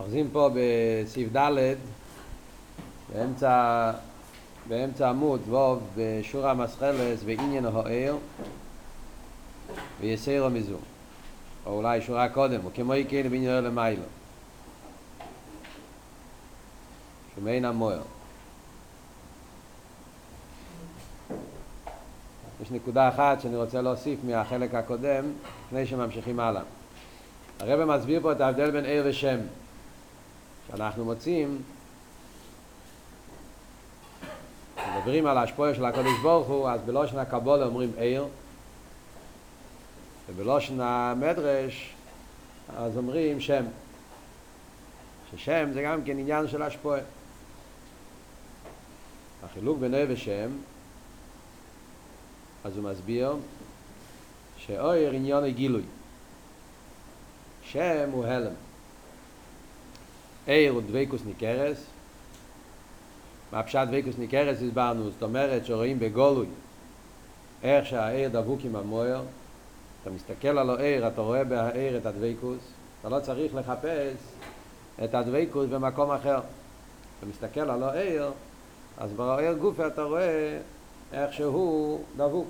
אוחזים פה בסעיף ד' באמצע, באמצע עמוד ווב בשורה המסחלס ועניין ההוער ויסירו מזו. או אולי שורה קודם, או כמו יקן בעניין למיילו. שמעין המוער. יש נקודה אחת שאני רוצה להוסיף מהחלק הקודם לפני שממשיכים הלאה. הרב מסביר פה את ההבדל בין עיר ושם שאנחנו מוצאים מדברים על ההשפועה של הקודש ברוך הוא אז בלושן הקבולה אומרים עיר ובלושן המדרש אז אומרים שם. ששם זה גם כן עניין של השפועה החילוק עיר ושם אז הוא מסביר שאויר עניון הגילוי. שם הוא הלם עיר הוא ניקרס מה פשט דוויקוס ניקרס הסברנו זאת אומרת שרואים בגולוי איך שהעיר דבוק עם המויר אתה מסתכל על העיר אתה רואה בהעיר את הדוויקוס אתה לא צריך לחפש את הדוויקוס במקום אחר. אתה מסתכל על העיר אז בעיר גופה אתה רואה איך שהוא דבוק.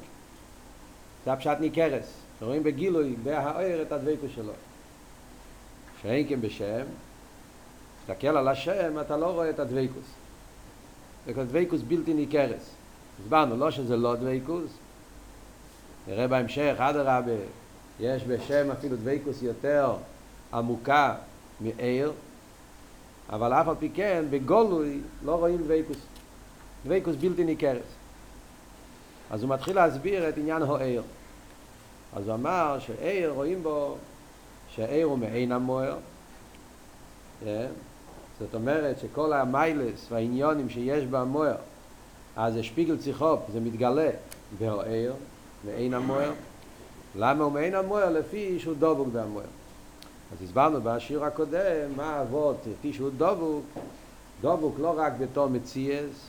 זה הפשט ניקרס רואים בגילוי בהעיר את הדוויקוס שלו. שאין כן בשם תסתכל על השם, אתה לא רואה את הדוויקוס. דוויקוס בלתי ניכרס. הסברנו, לא שזה לא דוויקוס. נראה בהמשך, עד הרבה, יש בשם אפילו דוויקוס יותר עמוקה מעיר, אבל אף על פי כן, בגולוי לא רואים דוויקוס. דוויקוס בלתי ניכרס. אז הוא מתחיל להסביר את עניין העיר. אז הוא אמר שעיר רואים בו שהעיר הוא מעין המוער, זאת אומרת שכל המיילס והעניונים שיש במוער אז זה שפיגל ציחופ, זה מתגלה. בהוער, מעין המוער למה הוא מעין המוער? לפי שהוא דובוק במוער אז הסברנו בשיר הקודם מה האבות, לפי שהוא דובוק דובוק לא רק בתור מציאס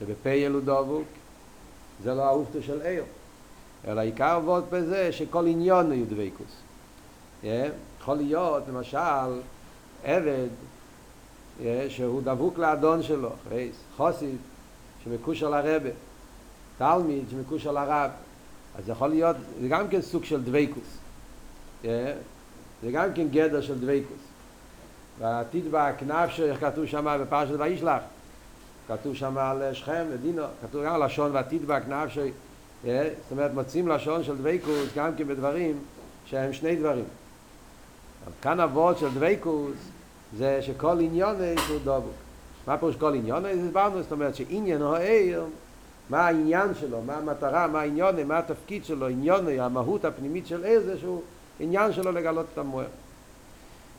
שבפייל הוא דובוק זה לא האופטו של עיר אלא עיקר אבות בזה שכל עניון הוא דוויקוס יכול להיות למשל עבד שהוא דבוק לאדון שלו, רייס, חוסיד שמקושר לרבה, תלמיד שמקושר לרב, אז יכול להיות, זה גם כן סוג של דוויקוס, זה גם כן גדר של דוויקוס. והעתיד בכנפשו, איך כתוב שם בפרשת וישלח, כתוב שם על שכם ודינו, כתוב גם לשון ועתיד בכנפשו, זאת אומרת מוצאים לשון של דוויקוס גם כן בדברים שהם שני דברים. כאן הוורד של דוויקוס זה שכל עניון הוא דבוק. מה פירוש כל עניון? הסברנו, זאת אומרת שעניין הוא העיר, מה העניין שלו, מה המטרה, מה העניון, מה התפקיד שלו, עניון, המהות הפנימית של עיר זה שהוא עניין שלו לגלות את המוער.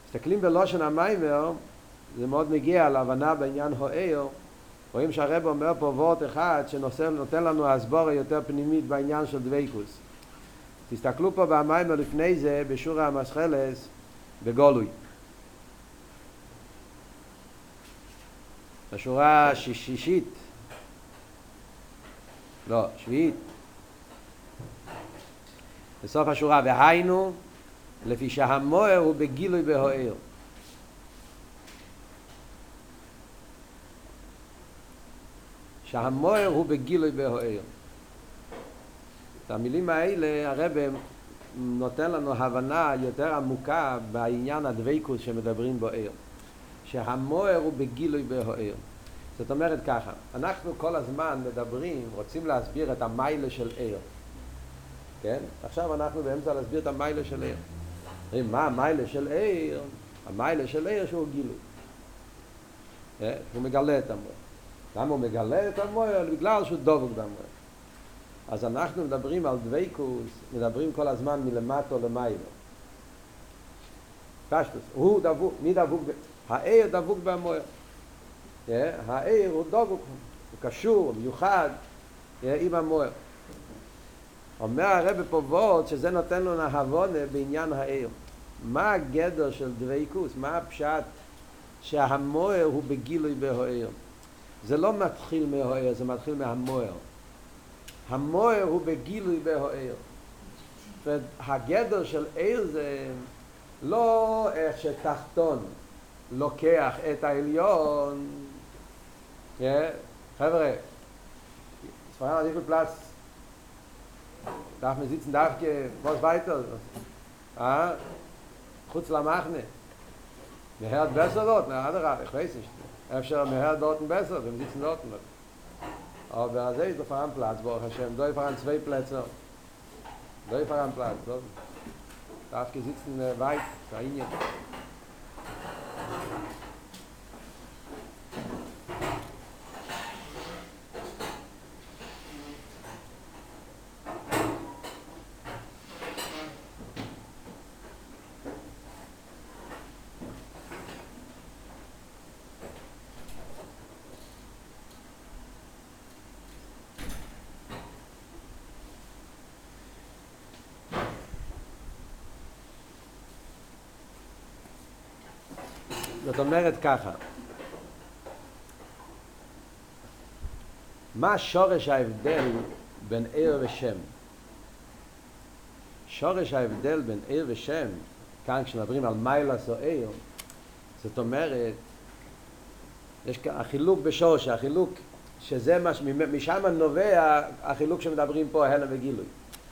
מסתכלים בלושן המיימר, זה מאוד מגיע להבנה בעניין הוער, רואים שהרב אומר פה וורט אחד שנותן לנו הסבורה יותר פנימית בעניין של דוויקוס. תסתכלו פה במיימר לפני זה, בשור המסחלס, בגולוי. בשורה השישית, לא, שביעית, בסוף השורה, והיינו, לפי שהמוער הוא בגילוי בהוער. שהמוער הוא בגילוי בהוער. את המילים האלה הרב נותן לנו הבנה יותר עמוקה בעניין הדוויקוס שמדברים בו ער. שהמוער הוא בגילוי בהוער. זאת אומרת ככה, אנחנו כל הזמן מדברים, רוצים להסביר את המיילה של ער. כן? עכשיו אנחנו באמצע להסביר את המיילה של ער. מה המיילה של ער? המיילה של ער שהוא גילוי. הוא מגלה את המוער. למה הוא מגלה את המוער? בגלל שהוא דבוק במוער. אז אנחנו מדברים על דוויקוס, מדברים כל הזמן מלמטו למיילו. פשטוס, הוא דבוק, מי דבוק? העיר דבוק במוער. העיר הוא דבוק, הוא קשור, מיוחד עם המוער. אומר הרב פה וורד שזה נותן לו נהבונה בעניין העיר. מה הגדר של דוויקוס? מה הפשט שהמוער הוא בגילוי בהוער? זה לא מתחיל מהוער, זה מתחיל מהמוער. המוער הוא בגילוי בהוער. והגדר של עיר זה לא איך שתחתון, לוקח את העליון, חבר'ה, ספרד עדיף בפלץ, darf man sitzen, darf ge, was weiter? חוץ למחנה. מהרד בסר דort, na, אדרבה, ich weiß nicht. אפשר מהרד דort besser, wir sitzen dort. Aber da ist der Fahrplatz, wo Hashem, da fahren zwei Plätze. Da fahren Platz, so. Darf gesitzen weit, Thank you. זאת אומרת ככה, מה שורש ההבדל בין עיר ושם? שורש ההבדל בין עיר ושם, כאן כשמדברים על מיילס או עיר, זאת אומרת, יש החילוק בשורש, החילוק שזה מה, משם נובע החילוק שמדברים פה, הלם וגילוי.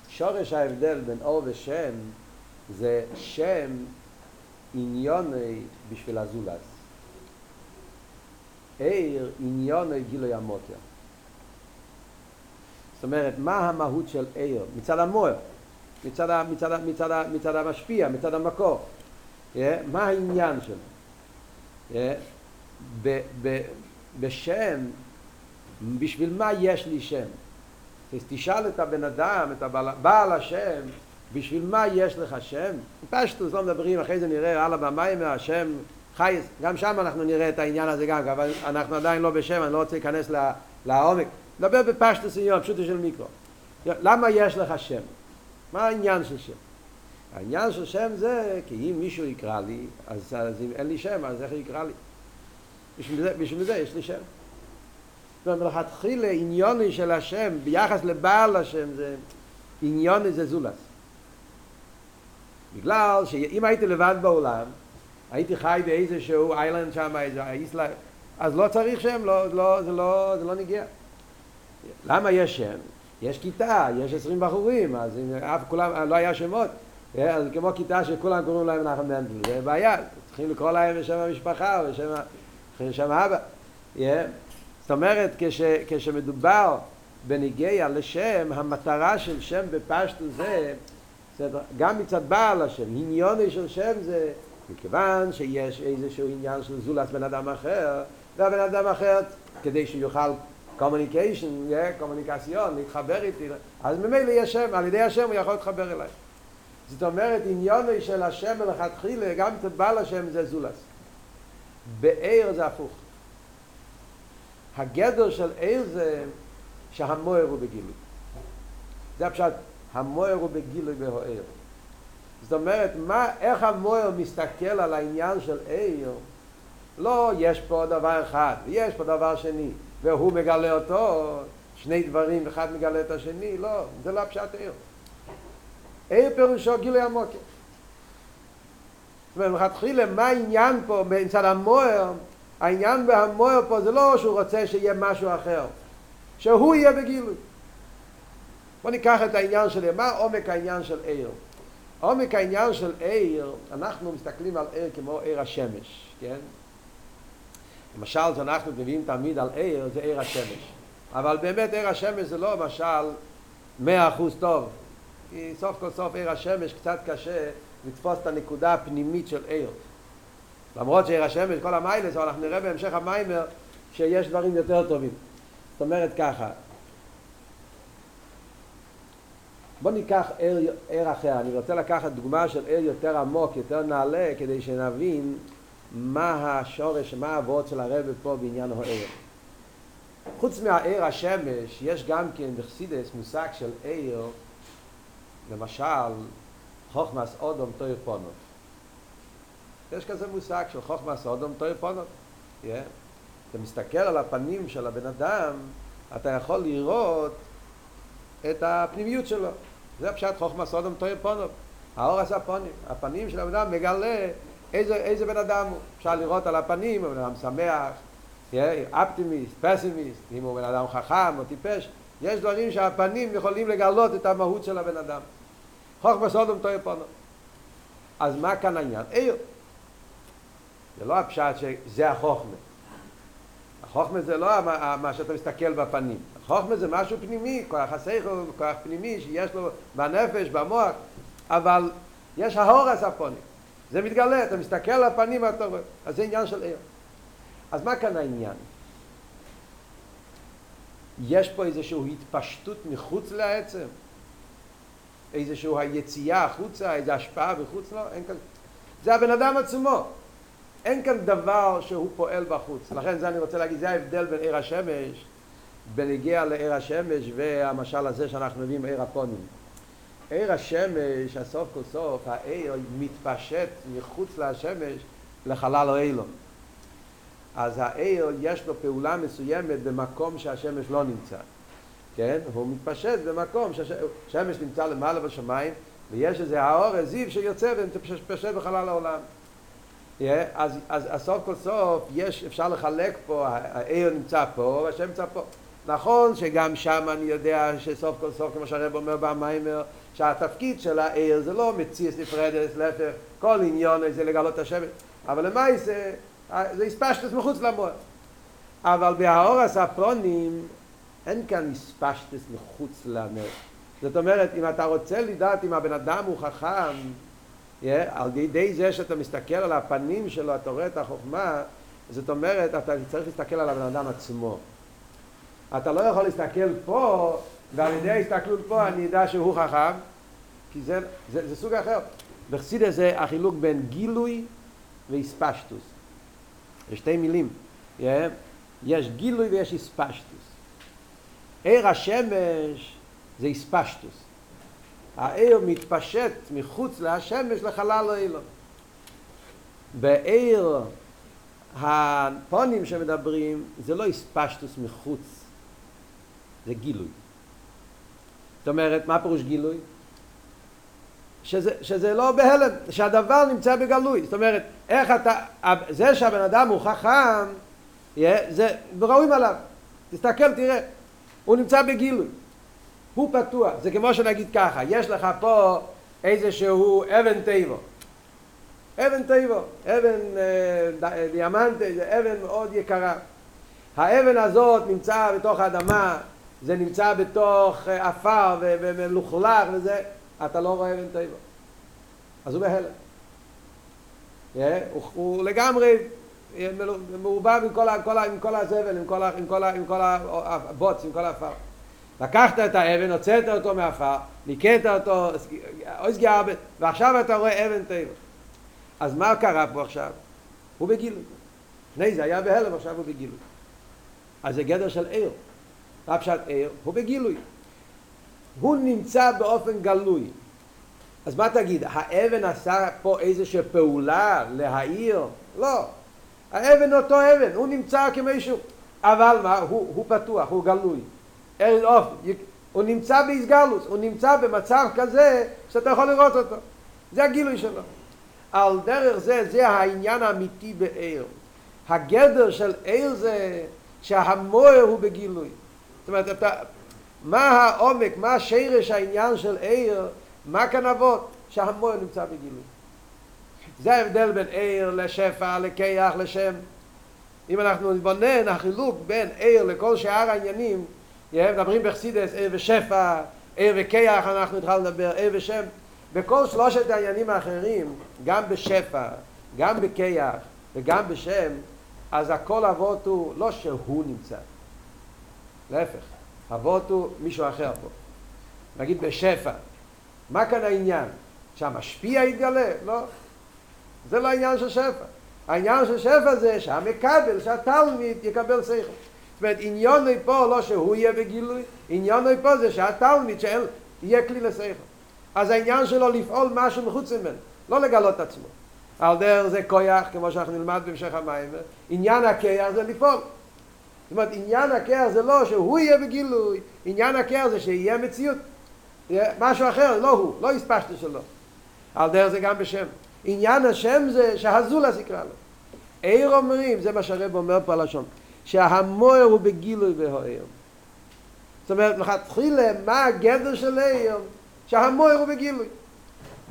שורש ההבדל בין אור ושם זה שם עניוני בשביל הזולס. עיר עניוני גילוי המוקר. זאת אומרת, מה המהות של עיר? מצד המוער, מצד, מצד, מצד, מצד המשפיע, מצד המקור. Yeah, מה העניין שלו? Yeah, ב, ב, בשם, בשביל מה יש לי שם? תשאל את הבן אדם, את הבעל השם, בשביל מה יש לך שם? פשטוס לא מדברים, אחרי זה נראה הלאה במים, השם חייס, גם שם אנחנו נראה את העניין הזה גם, אבל אנחנו עדיין לא בשם, אני לא רוצה להיכנס לעומק. נדבר בפשטוס עניין, פשוטו של מיקרו. למה יש לך שם? מה העניין של שם? העניין של שם זה, כי אם מישהו יקרא לי, אז, אז אם אין לי שם, אז איך יקרא לי? בשביל זה, בשביל זה יש לי שם. זאת אומרת, מלכתחילה עניוני של השם, ביחס לבעל השם, זה עניוני זה זולס. בגלל שאם הייתי לבד בעולם, הייתי חי באיזשהו איילנד שם, איזה איסלה, אז לא צריך שם, לא, לא, זה, לא, זה לא נגיע. למה יש שם? יש כיתה, יש עשרים בחורים, אז אף כולם, לא היה שמות, אז כמו כיתה שכולם קוראים להם נחם מנדל, זה בעיה, צריכים לקרוא להם בשם המשפחה או בשם, בשם האבא. זאת אומרת, כש, כשמדובר בניגיע לשם, המטרה של שם בפשטו זה בסדר? גם מצד בעל השם, עניוני של שם זה מכיוון שיש איזשהו עניין של זולת בן אדם אחר, והבן אדם אחר, כדי שיוכל קומוניקיישן, קומוניקציון, להתחבר איתי, אז ממילא יש שם, על ידי השם הוא יכול להתחבר אליי. זאת אומרת, עניוני של השם מלכתחילה, גם מצד בעל השם זה זולת. בעיר זה הפוך. הגדר של עיר זה שהמוער הוא בגילוי. זה הפשט המוער הוא בגילוי בהוער. זאת אומרת, מה, איך המוער מסתכל על העניין של עיר? לא, יש פה דבר אחד, יש פה דבר שני, והוא מגלה אותו, שני דברים, אחד מגלה את השני, לא, זה לא פשט עיר. עיר פירושו גילוי המוקר. זאת אומרת, מלכתחילה, מה העניין פה מצד המוער? העניין בהמוער פה זה לא שהוא רוצה שיהיה משהו אחר, שהוא יהיה בגילוי. בוא ניקח את העניין של מה עומק העניין של עיר. עומק העניין של עיר, אנחנו מסתכלים על עיר כמו עיר השמש, כן? למשל, שאנחנו מביאים תמיד על עיר, זה עיר השמש. אבל באמת עיר השמש זה לא משל מאה אחוז טוב. כי סוף כל סוף עיר השמש קצת קשה לתפוס את הנקודה הפנימית של עיר. למרות שעיר השמש, כל המיילס, אבל אנחנו נראה בהמשך המיימר שיש דברים יותר טובים. זאת אומרת ככה, בוא ניקח ער, ער אחר, אני רוצה לקחת דוגמה של ער יותר עמוק, יותר נעלה, כדי שנבין מה השורש, מה האבות של הרב פה בעניין הער. חוץ מהער השמש, יש גם כן בחסידס מושג של ער, למשל, חוכמס אודום טויר פונוב. יש כזה מושג של חוכמס אודום טויר פונוב. Yeah. אתה מסתכל על הפנים של הבן אדם, אתה יכול לראות את הפנימיות שלו. זה פשט חוכמה סודום טויר פונוב. האור עשה פונים. הפנים של האדם מגלה איזה, איזה בן אדם הוא. אפשר לראות על הפנים, הוא בן אדם שמח, אופטימיסט, פסימיסט, אם הוא בן אדם חכם או טיפש. יש דברים שהפנים יכולים לגלות את המהות של הבן אדם. חוכמה סודום טועה פונו. אז מה כאן העניין? עיר. זה לא הפשט שזה החוכמה. החוכמה זה לא מה שאתה מסתכל בפנים. החוכמה זה משהו פנימי, כוח השכל, כוח פנימי שיש לו בנפש, במוח, אבל יש ההורס הפונים. זה מתגלה, אתה מסתכל על הפנים ואתה רואה. אז זה עניין של עיר. אז מה כאן העניין? יש פה איזושהי התפשטות מחוץ לעצם? איזושהי היציאה החוצה, איזו השפעה מחוץ לו? אין כאן... זה הבן אדם עצמו. אין כאן דבר שהוא פועל בחוץ. לכן זה אני רוצה להגיד, זה ההבדל בין עיר השמש, בנגיע לעיר השמש והמשל הזה שאנחנו מביאים עיר הפונים. עיר השמש, הסוף כל סוף, העיר מתפשט מחוץ לשמש לחלל האילון. אז העיר יש לו פעולה מסוימת במקום שהשמש לא נמצא. כן? הוא מתפשט במקום שהשמש נמצא למעלה בשמיים ויש איזה האור, זיו שיוצא ומתפשט בחלל העולם. Yeah, אז, אז, אז סוף כל סוף יש, אפשר לחלק פה, העיר נמצא פה והשם נמצא פה. נכון שגם שם אני יודע שסוף כל סוף, כמו שהרב אומר במיימר, שהתפקיד של העיר זה לא מציאס נפרדת, להפך, כל עניון זה לגלות את השמש, אבל למעשה זה הספשטוס מחוץ למוח. אבל בהאור הספרונים אין כאן הספשטוס מחוץ למוח. זאת אומרת, אם אתה רוצה לדעת אם הבן אדם הוא חכם, yeah, על ידי זה שאתה מסתכל על הפנים שלו, אתה רואה את החוכמה, זאת אומרת, אתה צריך להסתכל על הבן אדם עצמו. אתה לא יכול להסתכל פה, ועל ידי ההסתכלות פה אני אדע שהוא חכם, כי זה, זה, זה סוג אחר. בחסידה זה החילוק בין גילוי ואיספשטוס. יש שתי מילים. Yeah. יש גילוי ויש איספשטוס. עיר השמש זה איספשטוס. העיר מתפשט מחוץ להשמש לחלל האילון. בעיר הפונים שמדברים זה לא איספשטוס מחוץ, זה גילוי. זאת אומרת, מה פירוש גילוי? שזה, שזה לא בהלם, שהדבר נמצא בגלוי. זאת אומרת, איך אתה, זה שהבן אדם הוא חכם, זה ראוי עליו. תסתכל, תראה, הוא נמצא בגילוי. הוא פתוח. זה כמו שנגיד ככה, יש לך פה איזשהו אבן טבע. אבן טבע, אבן אה, דיאמנטה, זה אבן מאוד יקרה. האבן הזאת נמצא בתוך האדמה, זה נמצא בתוך עפר ומלוכלך וזה, אתה לא רואה אבן טבע. אז הוא בהלם. Yeah, הוא, הוא לגמרי מעובב עם כל, כל, כל הזבל, עם כל, עם כל, הבוץ, עם כל העפר. לקחת את האבן, הוצאת אותו מהעפר, ניקית אותו, אויסגי הרבה, ועכשיו אתה רואה אבן טבע. אז מה קרה פה עכשיו? הוא בגילוי. לפני זה היה בהלם, עכשיו הוא בגילוי. אז זה גדר של עיר. מה פשט עיר? הוא בגילוי. הוא נמצא באופן גלוי. אז מה תגיד, האבן עשה פה איזושהי פעולה להעיר? לא. האבן אותו אבן, הוא נמצא כמישהו. אבל מה, הוא, הוא פתוח, הוא גלוי. אין אופן, הוא נמצא באיסגלוס, הוא נמצא במצב כזה שאתה יכול לראות אותו. זה הגילוי שלו. על דרך זה, זה העניין האמיתי בעיר. הגדר של עיר זה שהמוער הוא בגילוי. זאת אומרת, אתה, מה העומק, מה שרש העניין של עיר, מה כאן אבות? שהמוער נמצא בגילוי. זה ההבדל בין עיר לשפע, לכיח, לשם. אם אנחנו נבונן החילוק בין עיר לכל שאר העניינים, מדברים בחסידס עיר ושפע, עיר וכיח, אנחנו התחלנו לדבר, עיר ושם. בכל שלושת העניינים האחרים, גם בשפע, גם בכיח וגם בשם, אז הכל אבות הוא לא שהוא נמצא, להפך, אבות הוא מישהו אחר פה. נגיד בשפע, מה כאן העניין? שהמשפיע יתגלה? לא. זה לא העניין של שפע. העניין של שפע זה שהמקבל, שהתלמיד יקבל שכל. זאת אומרת, עניוני פה לא שהוא יהיה בגילוי, עניוני פה זה שהתלמיד יהיה כלי לשכל. אז העניין שלו לפעול משהו מחוץ ממנו, לא לגלות עצמו. על דרך זה כויח, כמו שאנחנו נלמד בהמשך המים, עניין הכיח זה לפעול. זאת אומרת, עניין הכיח זה לא שהוא יהיה בגילוי, עניין הכיח זה שיהיה מציאות. משהו אחר, לא הוא, לא הספשת שלו. על דרך זה גם בשם. עניין השם זה שהזולס יקרא לו. עיר אומרים, זה מה שהרב אומר פה הלשון, שהמוער הוא בגילוי והוער. זאת אומרת, לכתחילה, מה הגדר של עיר? שהמוער הוא בגילוי.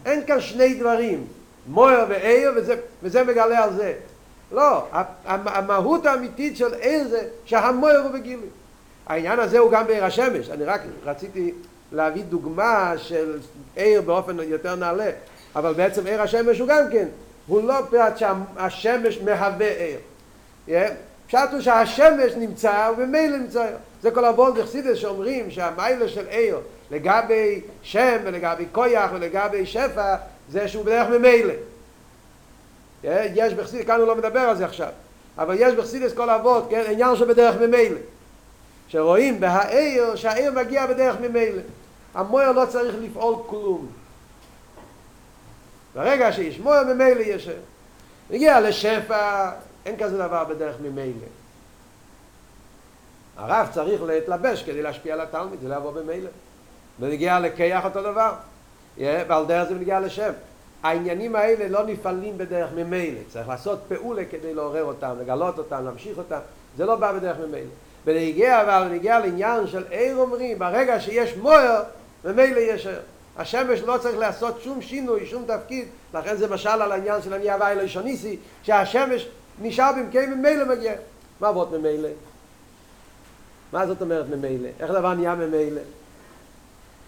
אין כאן שני דברים, מוער ועיר, וזה, וזה מגלה על זה. לא, המהות האמיתית של עיר זה שהמוער הוא בגילוי. העניין הזה הוא גם בעיר השמש, אני רק רציתי להביא דוגמה של עיר באופן יותר נעלה, אבל בעצם עיר השמש הוא גם כן, הוא לא פרט שהשמש מהווה עיר. פשט הוא שהשמש נמצא ובמילא נמצא. זה כל הוולד דחסידס שאומרים שהמיילה של עיר לגבי שם ולגבי כויח ולגבי שפע זה שהוא בדרך ממילא. יש בחסידס, כאן הוא לא מדבר על זה עכשיו, אבל יש בחסידס כל אבות, כן, עניין שבדרך ממילא. שרואים בהעיר שהעיר מגיע בדרך ממילא. המויר לא צריך לפעול כלום. ברגע שיש מויר ממילא יש... מגיע לשפע, אין כזה דבר בדרך ממילא. הרב צריך להתלבש כדי להשפיע על התלמיד, זה יבוא במילא. ונגיע לקייח אותו דבר. ועל דרך זה מגיע לשם. העניינים האלה לא נפעלים בדרך ממילא. צריך לעשות פעולה כדי לעורר אותם, לגלות אותם, להמשיך אותם. זה לא בא בדרך ממילא. ונגיע אבל נגיע לעניין של עיר אומרים, ברגע שיש מויר, ממילא יש עיר. השמש לא צריך לעשות שום שינוי, שום תפקיד, לכן זה משל על העניין של אני הווי לישוניסי, שהשמש נשאר במקום ממילא מגיע. מה עבוד ממילא? מה זאת אומרת ממילא? איך דבר נהיה ממילא?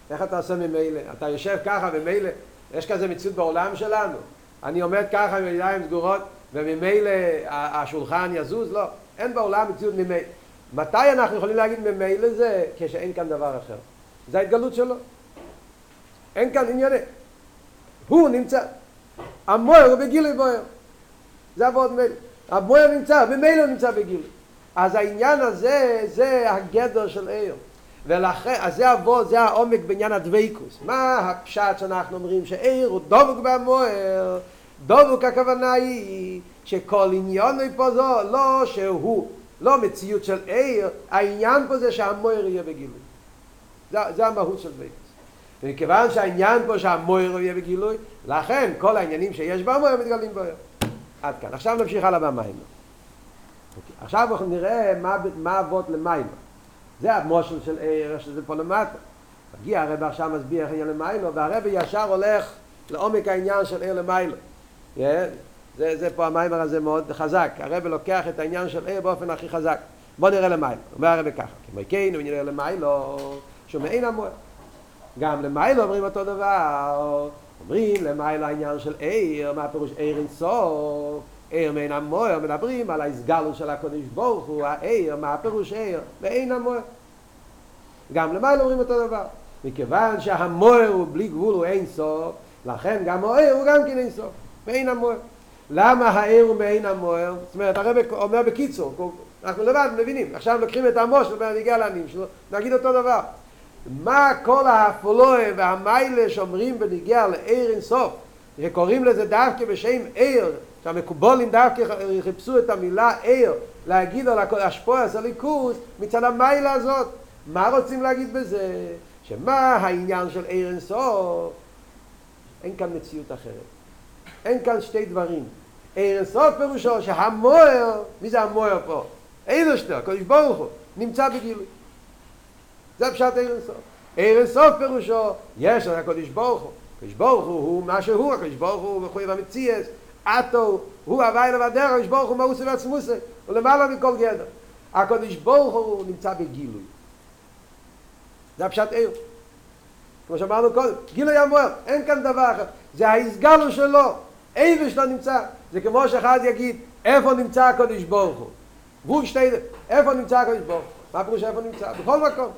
איך אתה עושה ממילא? אתה יושב ככה ממילא, יש כזה מציאות בעולם שלנו. אני עומד ככה עם ידיים סגורות וממילא השולחן יזוז? לא. אין בעולם מציאות ממילא. מתי אנחנו יכולים להגיד ממילא זה? כשאין כאן דבר אחר. זה ההתגלות שלו. אין כאן ענייני. הוא נמצא. המוער הוא בגילוי בוער. זה עבוד מילא. המוער נמצא, ממילא הוא נמצא בגילוי. אז העניין הזה, זה הגדר של עיר. ולכן, אז זה עבוד, זה העומק בעניין הדוויקוס. מה הפשט שאנחנו אומרים? שעיר הוא דבוק במוער. דבוק הכוונה היא שכל עניון פה זו, לא שהוא לא מציאות של עיר, העניין פה זה שהמויר יהיה בגילוי. זה, זה המהות של דוויקוס. ומכיוון שהעניין פה שהמויר יהיה בגילוי, לכן כל העניינים שיש במויר מתגלים בו. עד כאן. עכשיו נמשיך הלאה במים. אוקיי. עכשיו אנחנו נראה מה, אבות למים. זה המושל של עיר, שזה פה למטה. מגיע הרב עכשיו מסביר איך עניין למיילו, והרב ישר הולך לעומק העניין של עיר למיילו. Yeah. זה, זה פה המיימר הזה מאוד חזק. הרב לוקח את העניין של עיר באופן הכי חזק. בוא נראה למיילו. אומר הרב ככה, כמו כן, ונראה למיילו, שהוא מעין המוער. גם למיילו אומרים אותו דבר. אומרים למיילו העניין של עיר, מה פירוש עיר אינסוף? עיר מעין המוער, מדברים על ההסגלות של הקודש ברוך הוא, העיר, מה פירוש עיר? מעין המוער. גם למיילו אומרים אותו דבר. מכיוון שהמוער הוא בלי גבול הוא אינסוף, לכן גם העיר הוא גם כן אינסוף. מעין המוער. למה העיר הוא מעין המוער? זאת אומרת, הרב אומר בקיצור, אנחנו לבד מבינים, עכשיו לוקחים את המוש ובנגיע לעניים שלו, נגיד אותו דבר. מה כל האפולואה והמיילה שאומרים בנגיע לעיר אינסוף, שקוראים לזה דווקא בשם עיר, שהמקובולים דווקא חיפשו את המילה עיר, להגיד על השפועס הליכוס, מצד המיילה הזאת. מה רוצים להגיד בזה? שמה העניין של עיר אינסוף? אין כאן מציאות אחרת. אין כאן שתי דברים. עיר אינסוף פירושו שהמוער, מי זה המוער פה? אילשטר, קודש ברוך הוא, נמצא בגילוי. זה פשט עיר אינסוף. עיר אינסוף פירושו, יש את הקודש ברוך הוא. הקודש ברוך הוא הוא מה שהוא, הקודש ברוך הוא מחויב המציאס, אטו, הוא הווי לבדר, הקודש ברוך הוא מאוסי ועצמוסי, הוא למעלה מכל גדר. הקודש ברוך הוא נמצא בגילוי. זה הפשט עיר. כמו שאמרנו קודם, גילוי המוער, אין כאן דבר אחר. זה ההסגלו שלו, איבש לא נמצא. זה כמו שאחד יגיד, איפה נמצא הקודש ברוך הוא? והוא שתי, איפה נמצא הקודש ברוך הוא? מה פירוש איפה נמצא? בכל מקום.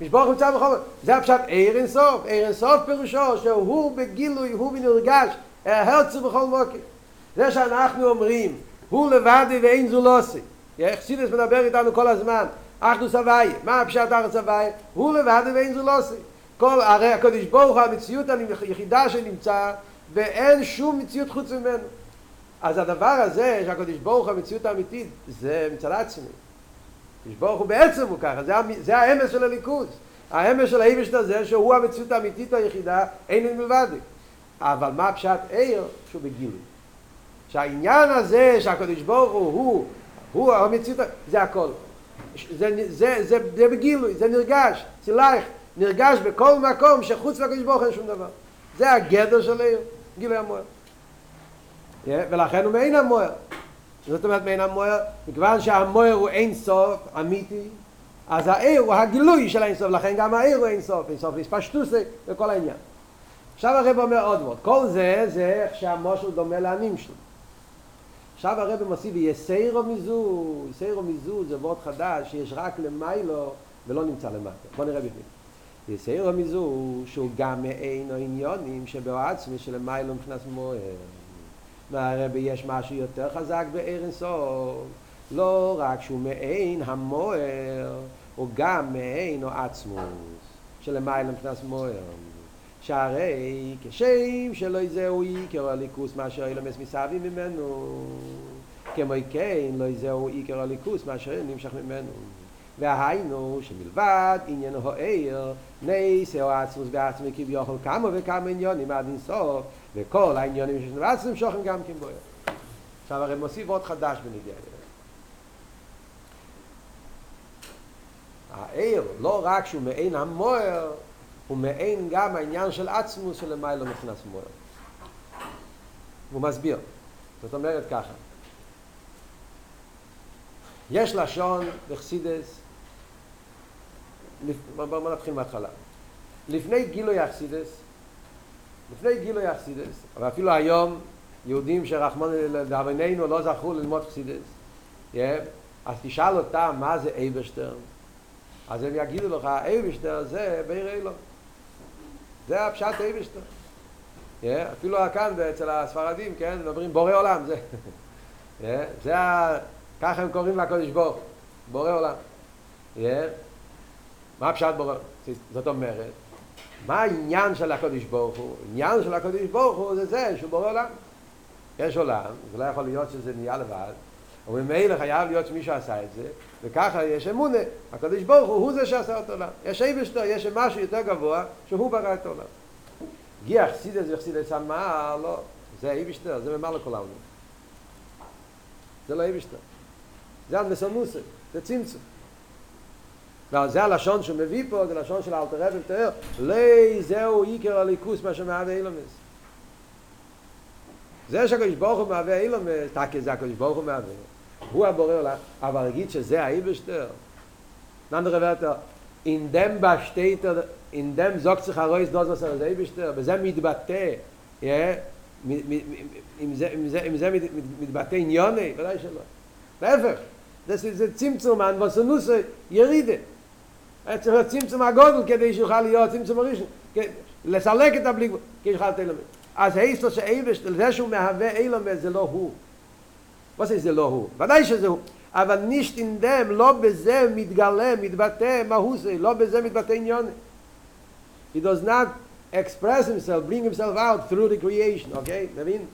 ברוך נמצא בכל מקום. זה הפשט עיר אינסוף. עיר אינסוף פירושו שהוא בגילוי, הוא בנרגש, הרצו בכל מקום. זה שאנחנו אומרים, הוא לבד ואין זו לא עושה. חסידס מדבר איתנו כל הזמן, אחדו סבי, מה הפשט אחדו סבי? הוא לבד ואין זו לא עושה. כל, הרי הקדוש ברוך הוא המציאות היחידה שנמצא, ואין שום מציאות חוץ ממנו. אז הדבר הזה, שהקדוש ברוך הוא המציאות האמיתית, זה מצד עצמי. ברוך הוא בעצם הוא ככה, זה, זה האמס של הליכוז. האמס של האיבשת הזה, שהוא המציאות האמיתית היחידה, אין לי מלבד. אבל מה פשט עיר? שהוא בגילוי. שהעניין הזה שהקדוש ברוך הוא, הוא, הוא המציאות, זה הכל. זה, זה, זה, זה בגילוי, זה נרגש, צילייך, נרגש בכל מקום שחוץ מהקדוש ברוך אין שום דבר. זה הגדר של עיר, גילוי המוער. ולכן הוא מעין המוער. זאת אומרת מעין המוער, מכיוון שהמוער הוא אין סוף, אמיתי, אז העיר הוא הגילוי של אין סוף, לכן גם העיר הוא אין סוף, אין סוף להספשטוס וכל העניין. עכשיו הרב אומר עוד מאוד, כל זה זה איך שהמושל דומה לעמים שלו. עכשיו הרב מוסיף יסיירו מיזו, יסיירו מיזו זה וורד חדש שיש רק למיילו ולא נמצא למטה. בוא נראה בפנים. יסיירו מיזו שהוא גם מעין העניונים שבעצמי שלמיילו מבחינת מוער. והרבי יש משהו יותר חזק בעיר אינסוף. לא רק שהוא מעין המוער, הוא גם מעין או עצמוס שלמיילו מבחינת מוער. שהרי כשם שלא יזהו עיקר הליכוס מאשר אילמס מסביב ממנו כמו כן לא יזהו עיקר הליכוס מאשר נמשך ממנו והיינו שמלבד עניין העיר נייסה או עצמוס בעצמי כביכול כמה וכמה עניונים עד אינסוף וכל העניונים שיש בעצמם שוכם גם כן בו עכשיו הרי מוסיף עוד חדש בנגיע העיר לא רק שהוא מעין המוער הוא מעין גם העניין של עצמוס של למיילו מבחינת מוער. הוא מסביר. זאת אומרת ככה. יש לשון בחסידס, בואו נתחיל מההתחלה. לפני גילוי החסידס, לפני גילוי החסידס, אבל אפילו היום יהודים שרחמון לדאבוננו לא זכו ללמוד yeah, אז תשאל אותם מה זה אייבערשטן, אז הם יגידו לך, אייבערשטן זה בורא עולם. זה הפשט אייבשטר. אפילו כאן אצל הספרדים, כן, מדברים בורא עולם, זה. זה ה... ככה הם קוראים לקודש ברוך, בורא עולם. מה הפשט בורא? זאת אומרת, מה העניין של הקודש ברוך הוא? העניין של הקודש ברוך הוא זה זה שהוא בורא עולם. יש עולם, זה לא יכול להיות שזה נהיה לבד, אבל ממילא חייב להיות שמישהו עשה את זה, וככה יש אמונה, הקדוש ברוך הוא הוא זה שעשה את העולם. יש אייבשטר, יש משהו יותר גבוה שהוא ברא את העולם. גיח סידס וחסידס אמר, לא, זה אייבשטר, זה ממלא כל העולם. זה לא אייבשטר. זה המסמוסה, זה צמצום. וזה הלשון שהוא מביא פה, זה לשון של אלתר רב ותאר, לי זהו עיקר הליכוס מה שמהווה אילומס. זה שהקדוש ברוך הוא מהווה אילומס, תקי זה הקדוש ברוך הוא מהווה. הוא הבורא עולם, אבל להגיד שזה האיבשטר, נאנדר וורטר, in dem besteht in dem sagt sich heraus das was er selbst בזה מתבטא ja im זה im זה im זה מתבטא עניוני ודאי שלא להפך das ist זה צמצום an was nur so ירידה צריך צמצום הגודל כדי שיוכל להיות צמצום הראשון לסלק את הבליג כי יוכל לתת להם אז heißt das שאיבשט זה שהוא מהווה אילם זה לא הוא was ist זה לא הוא ודאי שזה הוא אבל נישט אין דם, לא בזה מתגלה, מתבטא, מה הוא זה, לא בזה מתבטא עניון. He does not express himself, bring himself out through the creation, אוקיי? מבין?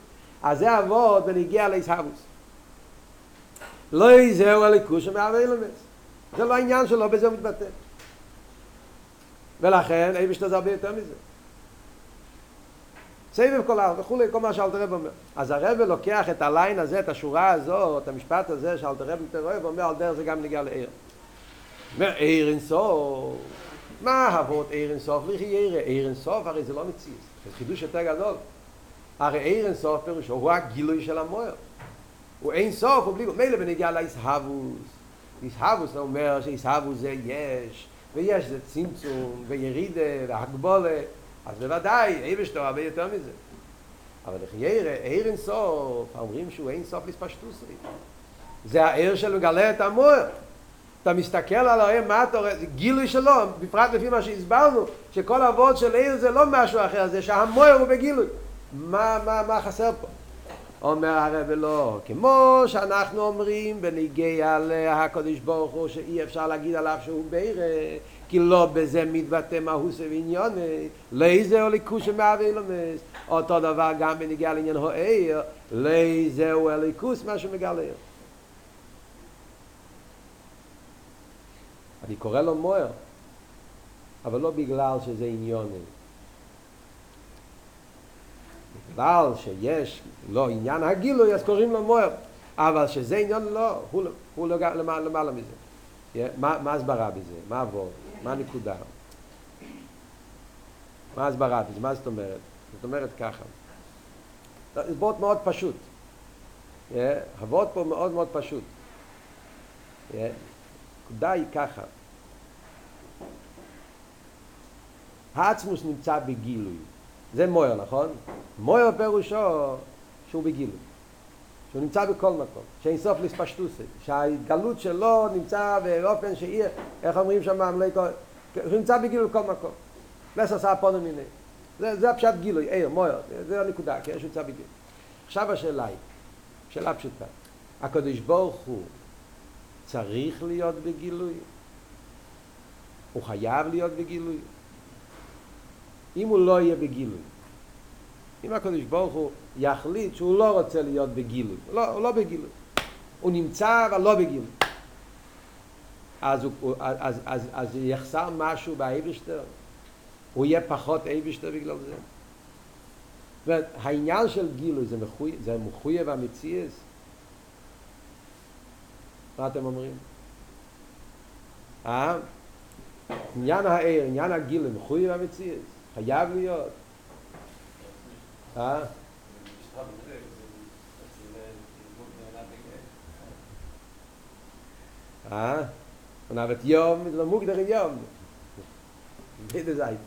אז זה עבוד ונגיע להסהבוס. לא יזהו הליכוש שמהווה אילמס. זה לא העניין שלו, בזה הוא מתבטא. ולכן, אין בשביל זה הרבה יותר מזה. סבב כל העם וכולי, כל מה שאלתר רב אומר. אז הרב לוקח את הליין הזה, את השורה הזו, את המשפט הזה שאלתר רב יותר אוהב, אומר על דרך זה גם נגיע לעיר. אומר, עיר אינסוף, מה אבות עיר אינסוף? לכי עיר, עיר אינסוף, הרי זה לא מציז. זה חידוש יותר גדול. הרי עיר אינסוף פירושו, הוא הגילוי של המוער. הוא אין סוף, הוא בלי, מילא בנגיע לאיסהבוס. איסהבוס אומר שאיסהבוס זה יש, ויש זה צמצום, וירידה, והגבולה. אז בוודאי, אי בשטו הרבה יותר מזה. אבל איך איר אין סוף, אומרים שהוא אין סוף לספשטוסי. זה האיר של מגלה את המוער. אתה מסתכל על האיר, מה אתה רואה? גילוי שלו, בפרט לפי מה שהסברנו, שכל אבות של איר זה לא משהו אחר, זה שהמוער הוא בגילוי. מה, מה, מה חסר פה? אומר הרב לא, כמו שאנחנו אומרים בניגיע להקדוש ברוך הוא שאי אפשר להגיד עליו שהוא בירה, כי לא בזה מתבטא מהוס ועניון, לאיזה הוא ליכוש שמהווה אילומס. אותו דבר גם בניגיע לעניין הוער, לאיזה הוא הליכוס מה שמגלה. אני קורא לו מוער, אבל לא בגלל שזה עניון. בגלל שיש לא עניין הגילוי, אז קוראים לו מויר. אבל שזה עניין לא, הוא, לא- הוא לא למעלה, למעלה מזה. מה, מה הסברה בזה? מה עבור? מה הנקודה? מה הסברה בזה? מה זאת אומרת? זאת אומרת ככה. בוט מאוד פשוט. הוות פה מאוד מאוד פשוט. הנקודה היא ככה. העצמוס נמצא בגילוי. זה מויר, נכון? מויר פירושו שהוא בגילוי. שהוא נמצא בכל מקום, שאין סוף לספשטוסי, שההתגלות שלו נמצא באופן שאי, איך אומרים שם. שהוא נמצא בגילוי בכל מקום. לס עשה הפונו מיני. זה, זה הפשט גילוי, עיר, מויר, זה הנקודה, כן, שהוא נמצא בגילוי. עכשיו השאלה היא, שאלה פשוטה, הקדוש ברוך הוא צריך להיות בגילוי? הוא חייב להיות בגילוי? אם הוא לא יהיה בגילוי, אם הקדוש ברוך הוא יחליט שהוא לא רוצה להיות בגילוי, לא, הוא לא בגילוי, הוא נמצא אבל לא בגילוי, אז, הוא, אז, אז, אז יחסר משהו באייבשטר, הוא יהיה פחות אייבשטר בגלל זה. זאת העניין של גילוי זה מחויב, זה מחויב המציאס. מה אתם אומרים? אה? עניין העיר, עניין הגילוי, מחויב המציאס. חייב להיות. אה? אה? ונאבט יום, זה לא מוגדר יום. בידה זית.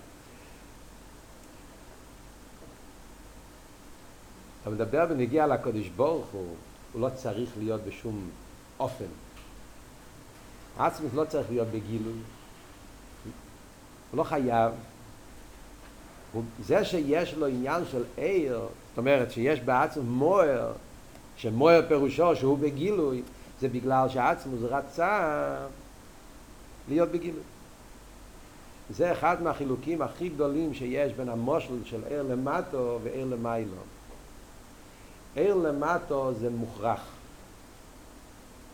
אתה מדבר בנגיע לקודש ברוך הוא, הוא לא צריך להיות בשום אופן. עצמית לא צריך להיות בגילוי. הוא לא חייב. זה שיש לו עניין של עיר, זאת אומרת שיש בעצם מוער, שמוער פירושו שהוא בגילוי, זה בגלל שעצמוס רצה להיות בגילוי. זה אחד מהחילוקים הכי גדולים שיש בין המושל של עיר למטו ועיר למיילו. עיר למטו זה מוכרח.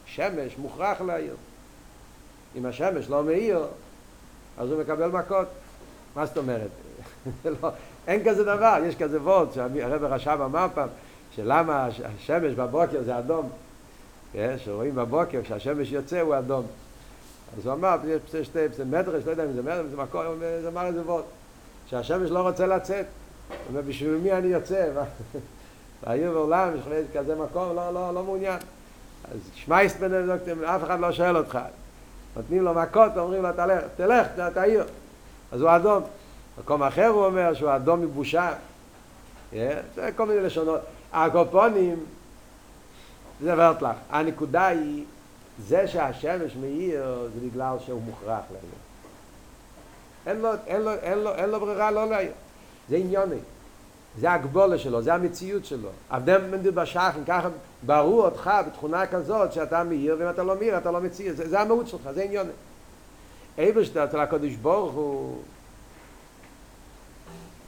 שמש מוכרח להעיר. אם השמש לא מאיר, אז הוא מקבל מכות. מה זאת אומרת? אין כזה דבר, יש כזה וורד שהרב רשם אמר פעם, שלמה השמש בבוקר זה אדום, כן, שרואים בבוקר כשהשמש יוצא הוא אדום. אז הוא אמר, יש שתי, זה מדרש, לא יודע אם זה מדרש, זה מקום, זה אמר איזה וורד, שהשמש לא רוצה לצאת. הוא אומר, בשביל מי אני יוצא? ועולם, יש כזה מקום, לא, לא, לא מעוניין. אז שמייסט בנדוקטים, אף אחד לא שואל אותך. נותנים לו מכות, אומרים לו, תלך, תלך, תעיר. אז הוא אדום. מקום אחר הוא אומר שהוא אדום מבושה. זה כל מיני לשונות. הקופונים, זה עברת לך. הנקודה היא, זה שהשמש מאיר זה בגלל שהוא מוכרח להעיר. אין לו, אין לו, אין לו, אין לו ברירה לא להעיר. זה עניוני. זה הגבולה שלו, זה המציאות שלו. אבדם מנדיר בשחן, ככה ברור אותך בתכונה כזאת שאתה מאיר, ואם אתה לא מאיר אתה לא מציא, זה, זה המהות שלך, זה עניון. אבשתה אצל הקדוש ברוך הוא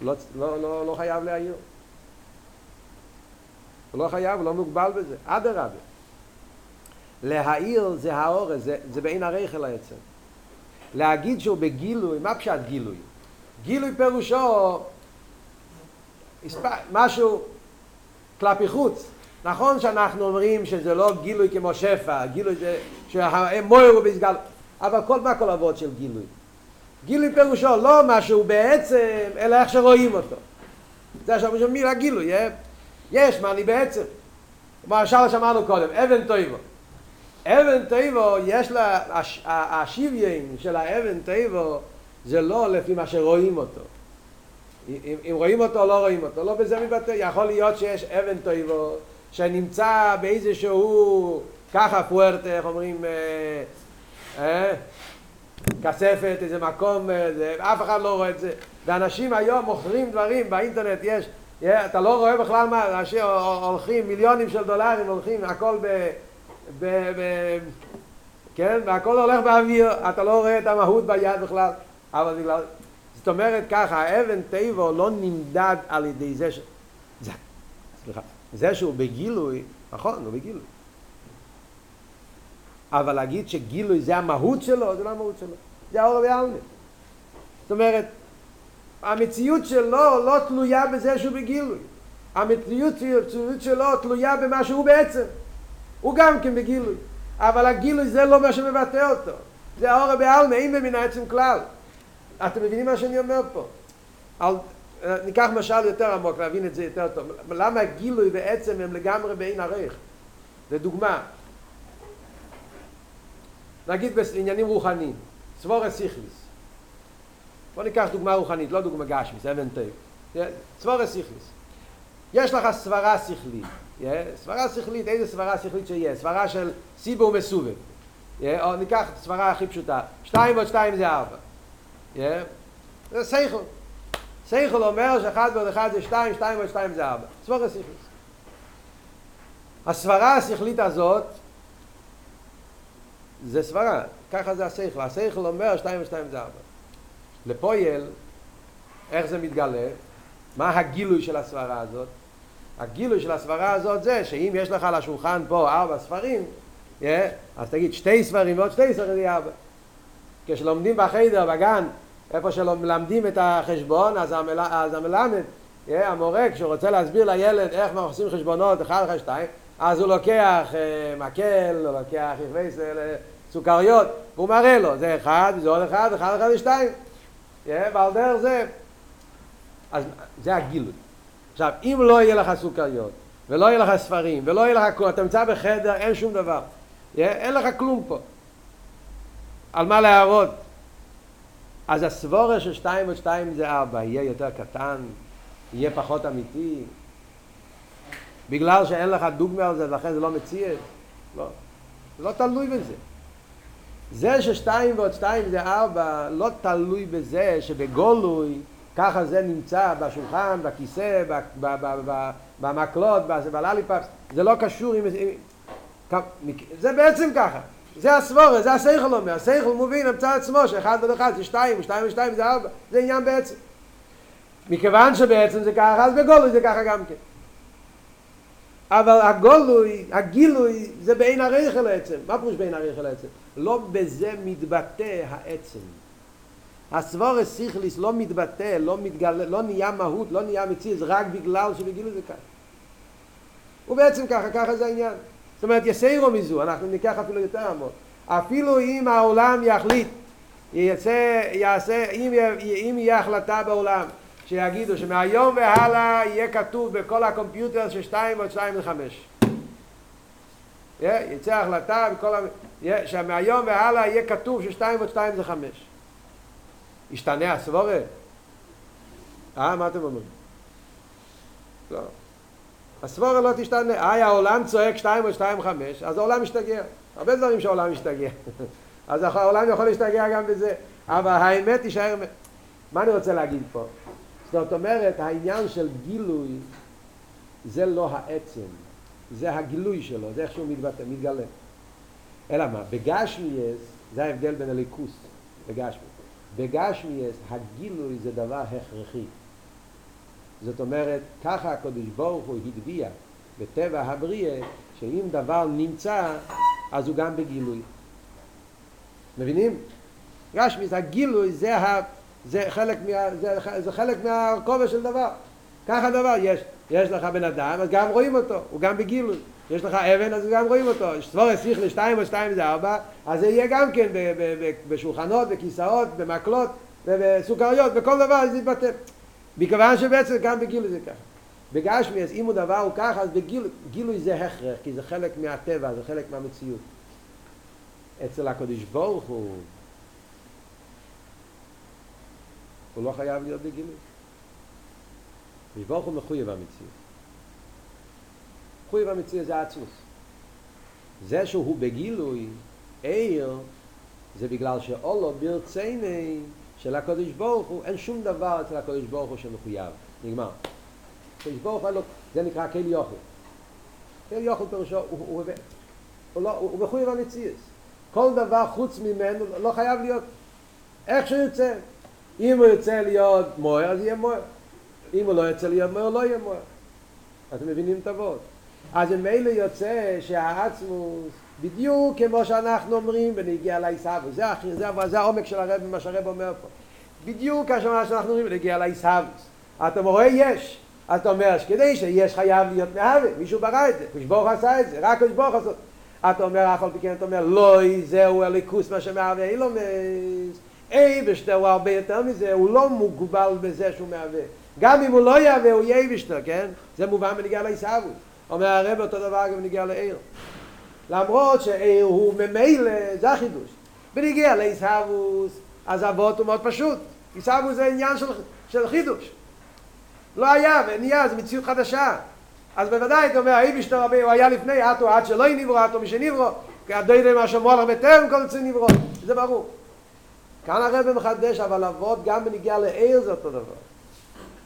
לא, לא, לא, לא חייב להעיר. הוא לא חייב, הוא לא מוגבל בזה, אדרבה. להעיר זה האורס, זה, זה בעין הרייכל היצר. להגיד שהוא בגילוי, מה פשט גילוי? גילוי פירושו משהו כלפי חוץ. נכון שאנחנו אומרים שזה לא גילוי כמו שפע, גילוי זה שהמויר הוא בסגל, אבל כל מה כל אבות של גילוי. גילוי פירושו לא משהו בעצם, אלא איך שרואים אותו. זה עכשיו משהו מילה גילוי, יש מה אני בעצם. כמו השאלה שאמרנו קודם, אבן טויבו. אבן טויבו, יש לה, השוויין של האבן טויבו זה לא לפי מה שרואים אותו. אם, אם רואים אותו או לא רואים אותו, לא בזה מתבטא, יכול להיות שיש אבן טויבו שנמצא באיזשהו ככה פוארט, איך אומרים, אה, אה, כספת, איזה מקום, אה, זה, אף אחד לא רואה את זה, ואנשים היום מוכרים דברים באינטרנט, יש, אתה לא רואה בכלל מה, אנשים הולכים, מיליונים של דולרים הולכים, הכל ב... ב, ב כן, והכל הולך באוויר, אתה לא רואה את המהות ביד בכלל, אבל בגלל, זאת אומרת ככה, האבן טבע לא נמדד על ידי זה ש... זה, סליחה, זה שהוא בגילוי, נכון, הוא בגילוי. אבל להגיד שגילוי זה המהות שלו, זה לא המהות שלו. זה האור והעלמי. זאת אומרת, המציאות שלו לא תלויה בזה שהוא בגילוי. המציאות שלו תלויה במה שהוא בעצם. הוא גם כן בגילוי. אבל הגילוי זה לא מה שמבטא אותו. זה האור בעלמא, אין במין העצם כלל. אתם מבינים מה שאני אומר פה? על, ניקח משל יותר עמוק להבין את זה יותר טוב. למה הגילוי בעצם הם לגמרי באין ערוך? זה דוגמה. נגיד בעניינים רוחניים, סברס שכליס. בוא ניקח דוגמה רוחנית, לא דוגמה גשמיס, אבן טייב. צבורס סיכליס. יש לך סברה שכלית. סברה שכלית, איזה סברה שכלית שיהיה? סברה של סיבור מסובב. או ניקח סברה הכי פשוטה. שתיים ועוד שתיים זה ארבע. זה סייכל. סייכל אומר שאחד ועוד אחד זה שתיים, שתיים ועוד שתיים זה ארבע. סברה שכלית. הסברה השכלית הזאת זה סברה, ככה זה השכל. השכל אומר שתיים ושתיים זה ארבע. לפויל, איך זה מתגלה? מה הגילוי של הסברה הזאת? הגילוי של הסברה הזאת זה שאם יש לך על השולחן פה ארבע ספרים, yeah, אז תגיד שתי ספרים ועוד שתי ספרים זה ארבע. כשלומדים בחדר, בגן, איפה שלומדים את החשבון, אז, המל... אז המלמד, yeah, המורה, כשהוא רוצה להסביר לילד איך עושים חשבונות, אחד, אחד, שתיים, אז הוא לוקח uh, מקל, הוא לוקח רכבי סוכריות, והוא מראה לו, זה אחד, זה עוד אחד, אחד, אחד ושתיים. ועל דרך זה, אז זה הגילוי. עכשיו, אם לא יהיה לך סוכריות, ולא יהיה לך ספרים, ולא יהיה לך כלום, אתה נמצא בחדר, אין שום דבר. אין לך כלום פה. על מה להראות? אז הסבורה של שתיים ועוד שתיים זה ארבע, יהיה יותר קטן, יהיה פחות אמיתי. בגלל שאין לך דוגמה על זה, לכן זה לא מציע. לא, זה לא תלוי בזה. זה ששתיים ועוד שתיים זה ארבע, לא תלוי בזה שבגולוי ככה זה נמצא בשולחן, בכיסא, במקלות, בלליפאפס, זה לא קשור עם... זה בעצם ככה, זה הסבורה, זה השכל אומר, השכל מבין, אמצע עצמו שאחד ועוד אחד זה שתיים, ושתיים ושתיים זה ארבע, זה עניין בעצם. מכיוון שבעצם זה ככה, אז בגולוי זה ככה גם כן. אבל הגולוי, הגילוי, זה בעין הרייכל העצם. מה פירוש בעין הרייכל העצם? לא בזה מתבטא העצם. הסבורס סיכליס לא מתבטא, לא מתגלה, לא נהיה מהות, לא נהיה מציאות, רק בגלל שבגילו זה ככה. ובעצם ככה, ככה זה העניין. זאת אומרת, יסיירו מזו, אנחנו ניקח אפילו יותר עמוק. אפילו אם העולם יחליט, יצא, יעשה, אם, אם יהיה החלטה בעולם, שיגידו שמהיום והלאה יהיה כתוב בכל הקומפיוטר ששתיים עוד שתיים וחמש. יצא החלטה בכל ה... שמהיום והלאה יהיה כתוב ששתיים עוד שתיים זה חמש. ישתנה הסבורה? אה, מה אתם אומרים? לא. הסבורה לא תשתנה. אה, העולם צועק שתיים או שתיים חמש, אז העולם משתגע. הרבה דברים שהעולם משתגע. אז העולם יכול להשתגע גם בזה. אבל האמת תישאר... מה אני רוצה להגיד פה? זאת אומרת, העניין של גילוי זה לא העצם, זה הגילוי שלו, זה איך שהוא מתבטא, מתגלה. אלא מה? בגשמיאס זה ההבדל בין הליכוס בגשמיאס. בגשמיאס הגילוי זה דבר הכרחי. זאת אומרת, ככה הקדוש ברוך הוא הטביע בטבע הבריאה, שאם דבר נמצא, אז הוא גם בגילוי. מבינים? גשמיאס, הגילוי זה, ה, זה, חלק, מה, זה, זה חלק מהכובע של דבר. ככה דבר, יש, יש לך בן אדם, אז גם רואים אותו, הוא גם בגילוי. יש לך אבן, אז גם רואים אותו. סבורס שיחלי שתיים או שתיים זה ארבע, אז זה יהיה גם כן בשולחנות, בכיסאות, במקלות, בסוכריות, בכל דבר זה יתבטא. מכיוון שבעצם גם בגילוי זה ככה. בגשמי, אז אם הוא דבר הוא ככה, אז בגילוי זה הכרח, כי זה חלק מהטבע, זה חלק מהמציאות. אצל הקדוש ברוך הוא, הוא לא חייב להיות בגילוי. הקדוש ברוך הוא מחויב המציאות. מחויב המציאות זה עצמוס. זה שהוא בגילוי, עיר, זה בגלל שאולו ברצייני של הקדוש ברוך הוא, אין שום דבר אצל הקדוש ברוך הוא שמחויב. נגמר. הקדוש ברוך הוא, זה נקרא קל יוכל. קל יוכל פירושו, הוא, הוא, הוא, הוא, לא, הוא מחויב המציאות. כל דבר חוץ ממנו לא חייב להיות איך שהוא יוצא. אם הוא יוצא להיות מוער, אז יהיה מוער. אם הוא לא יוצא להיות מוער, לא יהיה מוער. אתם מבינים את הוורד. אז ממילא יוצא שהעצמוס, בדיוק כמו שאנחנו אומרים בנגיע לעיסאוווס, זה, זה, זה העומק של הרב, מה שהרב אומר פה. בדיוק כמו שאנחנו אומרים בנגיע לעיסאוווס. אתם רואים יש, אתה אומר שכדי שיש חייב להיות מהווה, מישהו ברא את זה, כשבוך עשה את זה, רק כשבוך עשה אתה אומר, אף על פי כן אתה אומר, לא, זהו הליכוס מה שמהווה אילומס. אייבשטר הוא הרבה יותר מזה, הוא לא מוגבל בזה שהוא מהווה. גם אם הוא לא יהווה, הוא יהיה אייבשטר, כן? זה מובן בנגיע לעיסאווי. אומר הרב אותו דבר גם בנגיע לעיר. למרות שעיר הוא ממילא, זה החידוש. בנגיע לעיסאוווס, אז אבות הוא מאוד פשוט. עיסאוווס זה עניין של, של חידוש. לא היה ונהיה, זה מציאות חדשה. אז בוודאי, אתה אומר, האיבישטר הרבה, הוא היה לפני, אטו עד שלא נברו, אטו מי שנברו, כי הדוידי מה שאמרו עליו בטרם כל צי נברו, זה ברור. כאן הרב מחדש, אבל אבות גם בנגיע לעיר זה אותו דבר.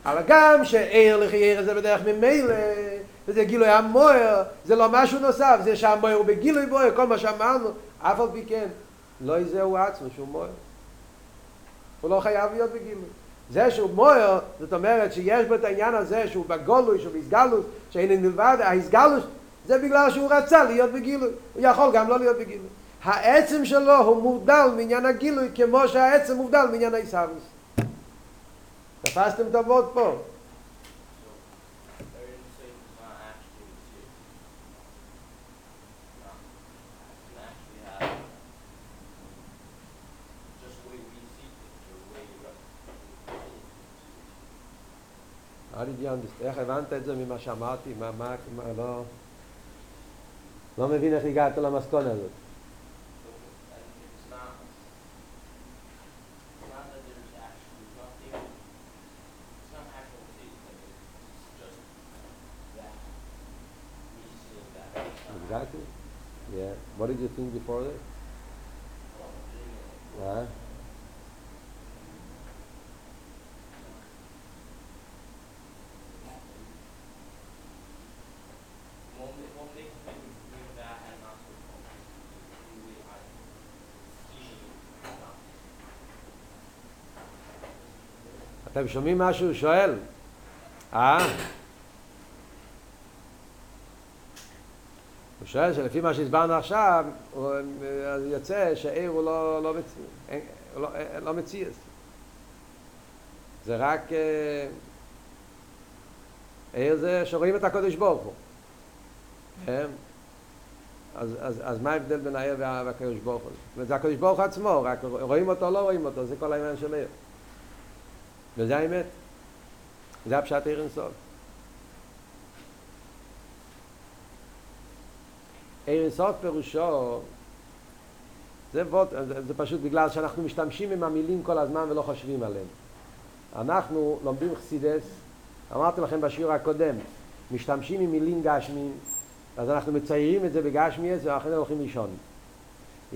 אבל גם שעיר לחייר זה בדרך ממילא, וזה גילוי המוער, זה לא משהו נוסף, זה שהמוער הוא בגילוי בוער, כל מה שאמרנו, אף על פי כן, לא יזהו עצמו שהוא מוער. הוא לא חייב להיות בגילוי. זה שהוא מוער, זאת אומרת שיש בו את העניין הזה שהוא בגולוי, שהוא בהסגלוס, שאין מלבד, ההסגלוס זה בגלל שהוא רצה להיות בגילוי, הוא יכול גם לא להיות בגילוי. העצם שלו הוא מובדל מעניין הגילוי כמו שהעצם מובדל מעניין העיסאוויס. תפסתם את הוורד פה? איך הבנת את זה ממה שאמרתי? מה, מה, מה, לא... לא מבין איך הגעת למסקונה הזאת. Exactly. Yeah. What did you think before that? Huh? אתם שומעים מה שהוא שואל? אה? שואל שלפי מה שהסברנו עכשיו, הוא, אז יוצא שעיר הוא לא, לא, מצ... לא, לא מציאס. זה רק... עיר זה שרואים את הקודש ברוך הוא. כן? אז, אז, אז מה ההבדל בין העיר והקדוש ברוך הוא? זה הקדוש ברוך הוא עצמו, רק רואים אותו או לא רואים אותו, זה כל העניין של עיר. וזה האמת. זה הפשט עיר אינסוף. עיר אינסוף פירושו, זה, זה, זה פשוט בגלל שאנחנו משתמשים עם המילים כל הזמן ולא חושבים עליהם. אנחנו לומדים חסידס, אמרתי לכם בשיעור הקודם, משתמשים עם מילים גשמיים, אז אנחנו מציירים את זה בגשמיאס ואחרי זה הולכים לישון. Yeah.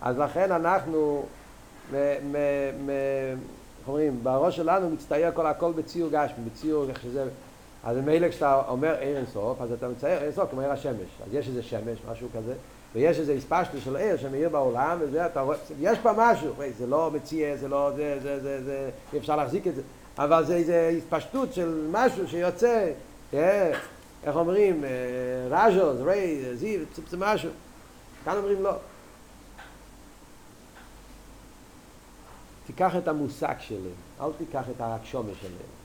אז לכן אנחנו איך אומרים, בראש שלנו מצטייר כל הכל בציור גשמי, בציור איך שזה, אז מילא כשאתה אומר עיר אינסוף, אז אתה מצייר אינסוף כמו עיר השמש, אז יש איזה שמש, משהו כזה, ויש איזה הספשטו של עיר שמאיר בעולם, וזה, אתה רואה, יש פה משהו, זה לא מציע, זה לא, זה, זה, זה, זה, אי אפשר להחזיק את זה, אבל זה איזה הספשטות של משהו שיוצא, איך אומרים, רג'ו, רי, זיו, זה משהו, כאן אומרים לא. תיקח את המושג שלהם, אל תיקח את השומה שלהם.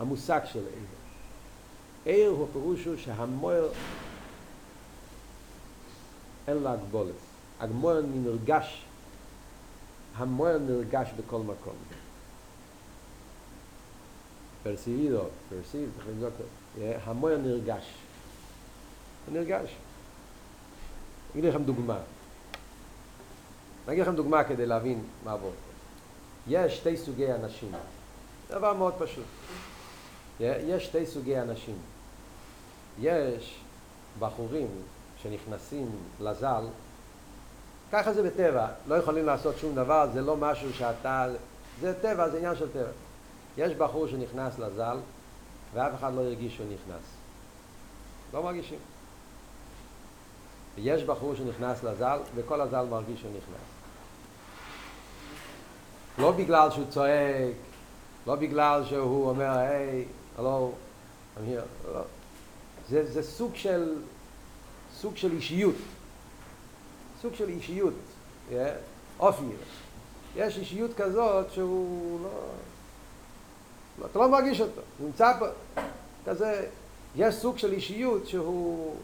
המושג של עיר. עיר הוא פירושו שהמויר אין לה הגבולת. הגמויר נרגש, המויר נרגש בכל מקום. פרסיבידו, פרסיב, צריך לבדוק, המויר נרגש. הוא נרגש. אגיד לכם דוגמה. אני אגיד לכם דוגמה כדי להבין מה עבור. יש שתי סוגי אנשים. דבר מאוד פשוט. יש שתי סוגי אנשים. יש בחורים שנכנסים לזל, ככה זה בטבע, לא יכולים לעשות שום דבר, זה לא משהו שאתה... זה טבע, זה עניין של טבע. יש בחור שנכנס לזל, ואף אחד לא הרגיש שהוא נכנס. לא מרגישים. ויש בחור שנכנס לזל, וכל הזל מרגיש שהוא נכנס. לא בגלל שהוא צועק, לא בגלל שהוא אומר, היי, הלו, I'm לא. זה, זה סוג של, סוג של אישיות, סוג של אישיות, yeah? אופי. יש אישיות כזאת שהוא לא... אתה לא מרגיש אותו, נמצא פה, כזה, יש סוג של אישיות שהוא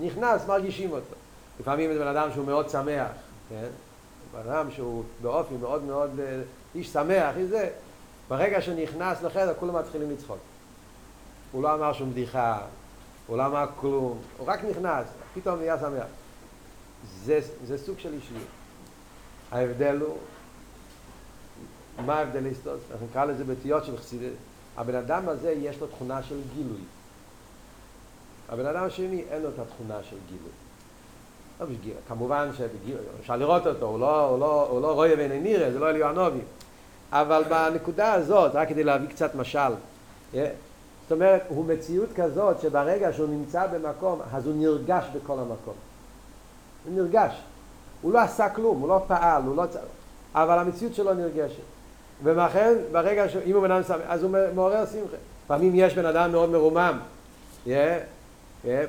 נכנס, מרגישים אותו. לפעמים זה בן אדם שהוא מאוד שמח, כן? בן אדם שהוא באופי מאוד מאוד איש שמח, זה, ברגע שנכנס לחדר כולם מתחילים לצחוק. הוא לא אמר שום בדיחה, הוא לא אמר כלום, הוא רק נכנס, פתאום נהיה שמח. זה, זה סוג של אישיות. ההבדל הוא, מה ההבדל היסטוס? אנחנו נקרא לזה בתיות של חסידי. הבן אדם הזה יש לו תכונה של גילוי. הבן אדם השני אין לו את התכונה של גילוי. לא בשגיל, כמובן שאפשר לראות אותו, הוא לא, הוא לא, הוא לא רואה ואיני נראה, זה לא אליהו אבל בנקודה הזאת, רק כדי להביא קצת משל, זאת אומרת, הוא מציאות כזאת שברגע שהוא נמצא במקום, אז הוא נרגש בכל המקום. הוא נרגש. הוא לא עשה כלום, הוא לא פעל, הוא לא... אבל המציאות שלו נרגשת. ולכן, ברגע ש... אם הוא בן אדם שמח, אז הוא מעורר שמחה. לפעמים יש בן אדם מאוד מרומם,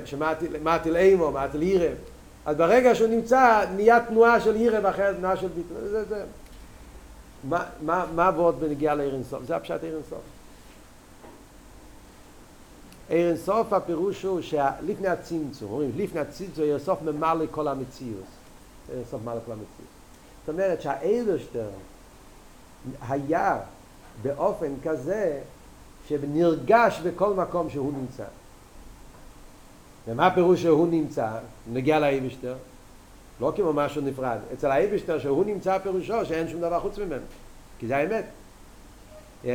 שמעתי לאימו, מעתי לירם. אז ברגע שהוא נמצא, נהיה תנועה של ירם אחרת תנועה של זה. מה, מה, מה ועוד בנגיעה לעיר אינסוף? זה הפשט עיר אינסוף. עיר אינסוף הפירוש הוא שלפני הצמצום, אומרים לפני הצמצום עיר אינסוף ממלא כל המציאות. עיר אינסוף ממלא כל המציאות. זאת אומרת שהאילושטר היה באופן כזה שנרגש בכל מקום שהוא נמצא. ומה הפירוש שהוא נמצא? נגיע לאייבשטר. לא כמו משהו נפרד. אצל האייבשטר שהוא נמצא פירושו שאין שום דבר חוץ ממנו. כי זה האמת. Yeah.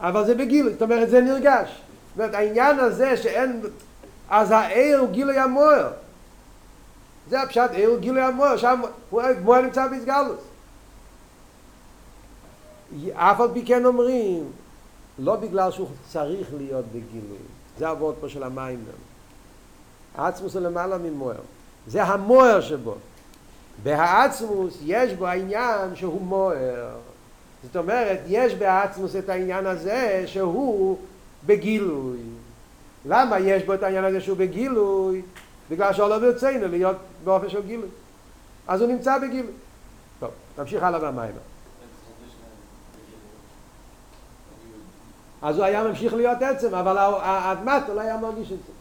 אבל זה בגילוי, זאת אומרת זה נרגש. זאת אומרת העניין הזה שאין, אז העיר הוא גילוי המוער. זה הפשט, העיר הוא גילוי המוער, שם מוער נמצא בסגלוס. אף על פי כן אומרים, לא בגלל שהוא צריך להיות בגילוי. זה הוורד פה של המים גם. העצמוס הוא למעלה ממוער. זה המוער שבו. בהעצמוס יש בו העניין שהוא מוער. זאת אומרת, יש בעצמוס את העניין הזה שהוא בגילוי. למה יש בו את העניין הזה שהוא בגילוי? בגלל שלא ברצינו להיות באופן של גילוי. אז הוא נמצא בגילוי. טוב, נמשיך הלאה במים. אז הוא היה ממשיך להיות עצם, אבל האדמת לא היה מרגיש את זה.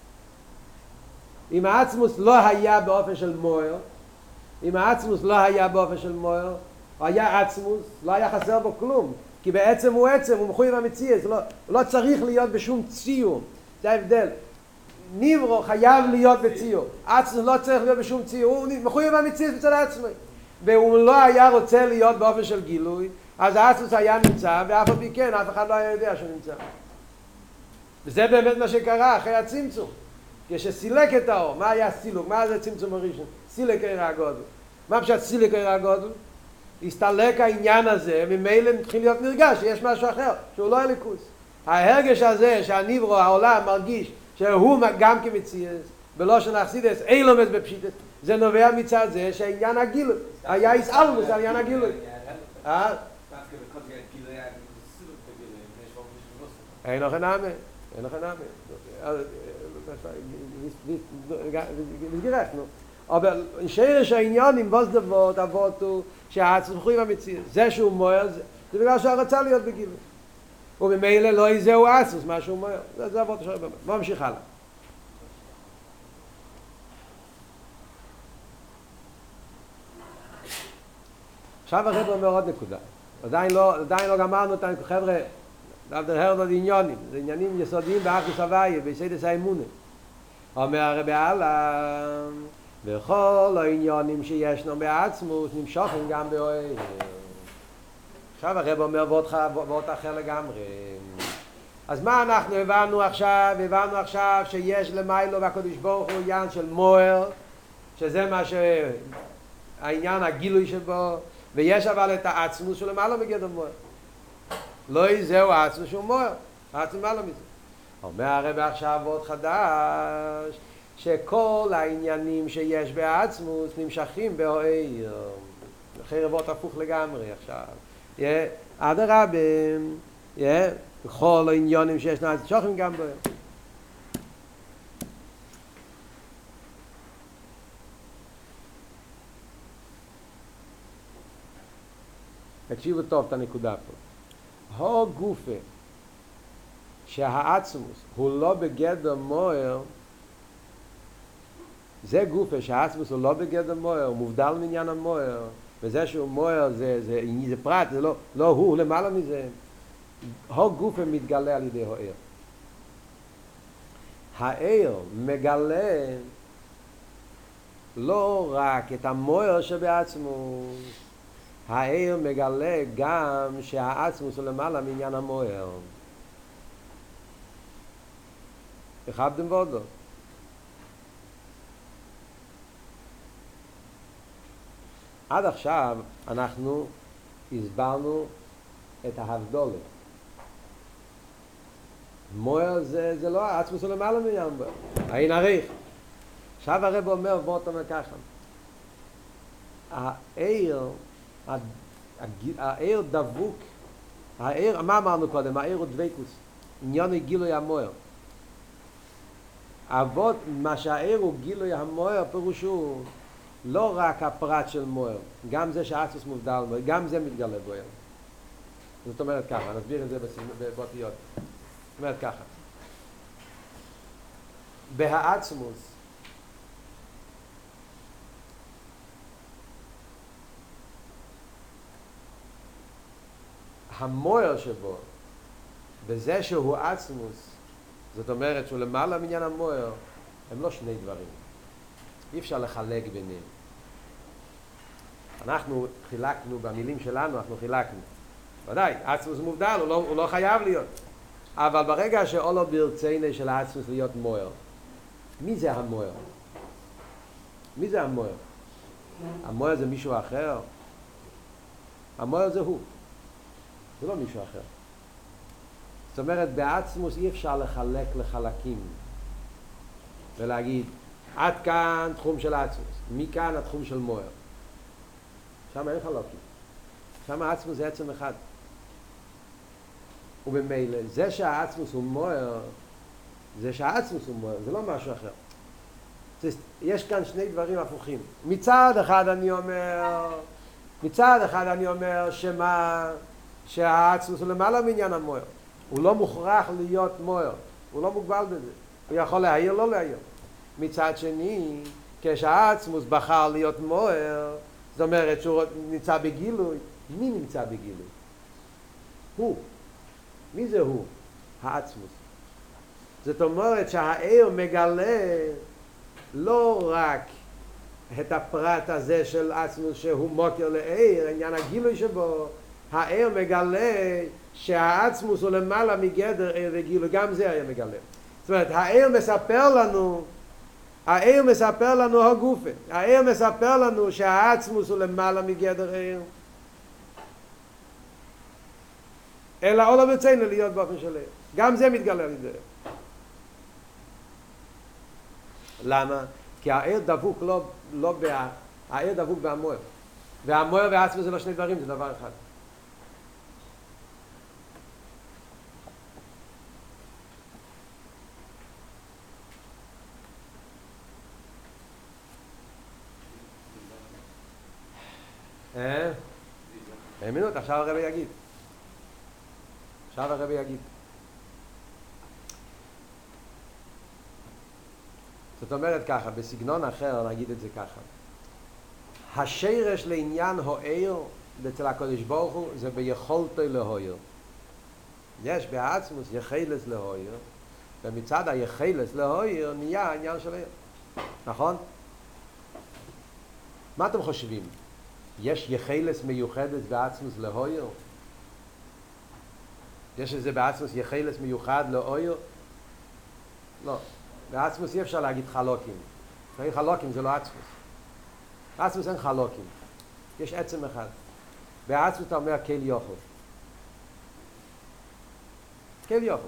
אם העצמוס לא היה באופן של מוער, אם העצמוס לא היה באופן של מוער, היה עצמוס, לא היה חסר בו כלום, כי בעצם הוא עצם, הוא מחויב המציאות, לא, לא צריך להיות בשום ציור, זה ההבדל. ניברו חייב להיות בציור, עצמוס לא צריך להיות בשום ציור, הוא מחויב המציאות אצל עצמו. והוא לא היה רוצה להיות באופן של גילוי, אז האסוס היה נמצא, ואף פי כן, אף אחד לא היה יודע שהוא נמצא. וזה באמת מה שקרה אחרי הצמצום. כשסילק את האור, מה היה סילוק? מה זה צמצום הראשון? סילק עיר הגודל. מה פשוט סילק עיר הגודל? הסתלק העניין הזה, ממילא מתחיל להיות נרגש שיש משהו אחר, שהוא לא הליכוס. ההרגש הזה שהניברו, העולם, מרגיש שהוא גם כמציאס, בלושן אכסידס, אילומס בפשיטס, זה נובע מצד זה שהעניין הגילוי, היה איסאלמוס על עניין הגילוי. אין לכם נאמה, אין לכם נאמה. נסגרח, נו. אבל שרש העניין עם בוס דבות, אבות הוא שהעצמכו עם המציאות. זה שהוא מוער, זה בגלל שהוא רצה להיות בגילוי. וממילא לא איזהו עצמוס, מה שהוא מוער. זה אבות שלו. בוא נמשיך הלאה. עכשיו הרב אומר עוד נקודה. עדיין לא, עדיין לא גמרנו את חבר'ה, דאבדר הרד עוד עניונים, זה עניינים יסודיים באחוס הוויה, ביסיידס האמונה. אומר הרבי הלאה, וכל העניונים שישנו בעצמוס נמשוכם גם באוהל. עכשיו הרב אומר ועוד אחר לגמרי. אז מה אנחנו הבנו עכשיו? הבנו עכשיו שיש למיילו והקדוש ברוך הוא עניין של מוער, שזה מה שהעניין הגילוי שבו, ויש אבל את העצמוס של למעלה מגדר מוער. לא זהו העצמוס שהוא מוער, העצמוס מעלה מזה. אומר הרב עכשיו עוד חדש, שכל העניינים שיש בעצמוס נמשכים באוהר. אחרי רבות הפוך לגמרי עכשיו. עד הרבים, בכל העניינים שיש נעצמוס שוכם גם באוהר. תקשיבו טוב את הנקודה פה. הו גופה שהעצמוס הוא לא בגדר מוער זה גופה שהעצמוס הוא לא בגדר מוער הוא מובדל מעניין המוער וזה שהוא מוער זה, זה, זה, זה פרט זה לא, לא הוא למעלה מזה. הו גופה מתגלה על ידי העיר העיר מגלה לא רק את המוער שבעצמוס העיר מגלה גם שהעצמוס הוא למעלה מעניין המוער הכבדם וודו עד עכשיו אנחנו הסברנו את ההבדולת. מוער זה, זה לא העצמוס הוא למעלה מעניין המוער אין עריך. עכשיו הרב אומר בוא אתה אומר ככה. העיר העיר דבוק העיר, מה אמרנו קודם? העיר הוא דבקוס. עניין הוא גילוי המוער אבות, מה שהעיר הוא גילוי המוער פירושו לא רק הפרט של מוער גם זה שהאצוס מובדל גם זה מתגלה בוער זאת אומרת ככה, נסביר את זה באותיות זאת אומרת ככה בהאצמוס המוער שבו, בזה שהוא עצמוס, זאת אומרת שהוא למעלה מעניין המוער, הם לא שני דברים. אי אפשר לחלק ביניהם. אנחנו חילקנו, במילים שלנו אנחנו חילקנו. ודאי, עצמוס מובדל, הוא לא, הוא לא חייב להיות. אבל ברגע שאולו ברציני של העצמוס להיות מוער, מי זה המוער? מי זה המוער? המוער זה מישהו אחר? המוער זה הוא. זה לא מישהו אחר. זאת אומרת, בעצמוס אי אפשר לחלק לחלקים ולהגיד, עד כאן תחום של עצמוס, מכאן התחום של מוער. שם אין חלקים. שם עצמוס זה עצם אחד. ובמילא, זה שהעצמוס הוא מוער, זה שהעצמוס הוא מוער, זה לא משהו אחר. יש כאן שני דברים הפוכים. מצד אחד אני אומר, מצד אחד אני אומר שמה... שהעצמוס הוא למעלה מעניין המוער. הוא לא מוכרח להיות מוער, הוא לא מוגבל בזה. הוא יכול להעיר, לא להעיר. מצד שני, כשהעצמוס בחר להיות מוער, זאת אומרת שהוא נמצא בגילוי. מי נמצא בגילוי? הוא. מי זה הוא? העצמוס. זאת אומרת שהעיר מגלה לא רק את הפרט הזה של עצמוס שהוא מוקר לעיר, עניין הגילוי שבו, הער מגלה שהעצמוס הוא למעלה מגדר ער וגילו, גם זה הער מגלה. זאת אומרת, הער מספר לנו, הער מספר לנו הגופה, הער מספר לנו שהעצמוס הוא למעלה מגדר ער. אלא עולה בציינו להיות באופן של ער. גם זה מתגלה על ידי למה? כי הער דבוק לא, לא בה, הער דבוק בהמוער. והמוער והעצמוס זה לא שני דברים, זה דבר אחד. אה? האמינות, עכשיו הרבי יגיד. עכשיו הרבי יגיד. זאת אומרת ככה, בסגנון אחר נגיד את זה ככה. השרש לעניין הוער אצל הקודש ברוך הוא זה ביכולתו להוער. יש בעצמוס יחילס להוער, ומצד היחילס להוער נהיה העניין של העיר. נכון? מה אתם חושבים? יש יחילס מיוחדת בעצמוס להויר? יש איזה בעצמוס יחילס מיוחד להויר? לא. בעצמוס אי אפשר להגיד חלוקים. אין חלוקים זה לא עצמוס. בעצמוס אין חלוקים. יש עצם אחד. בעצמוס אתה אומר קל יוכל. קל יוכל.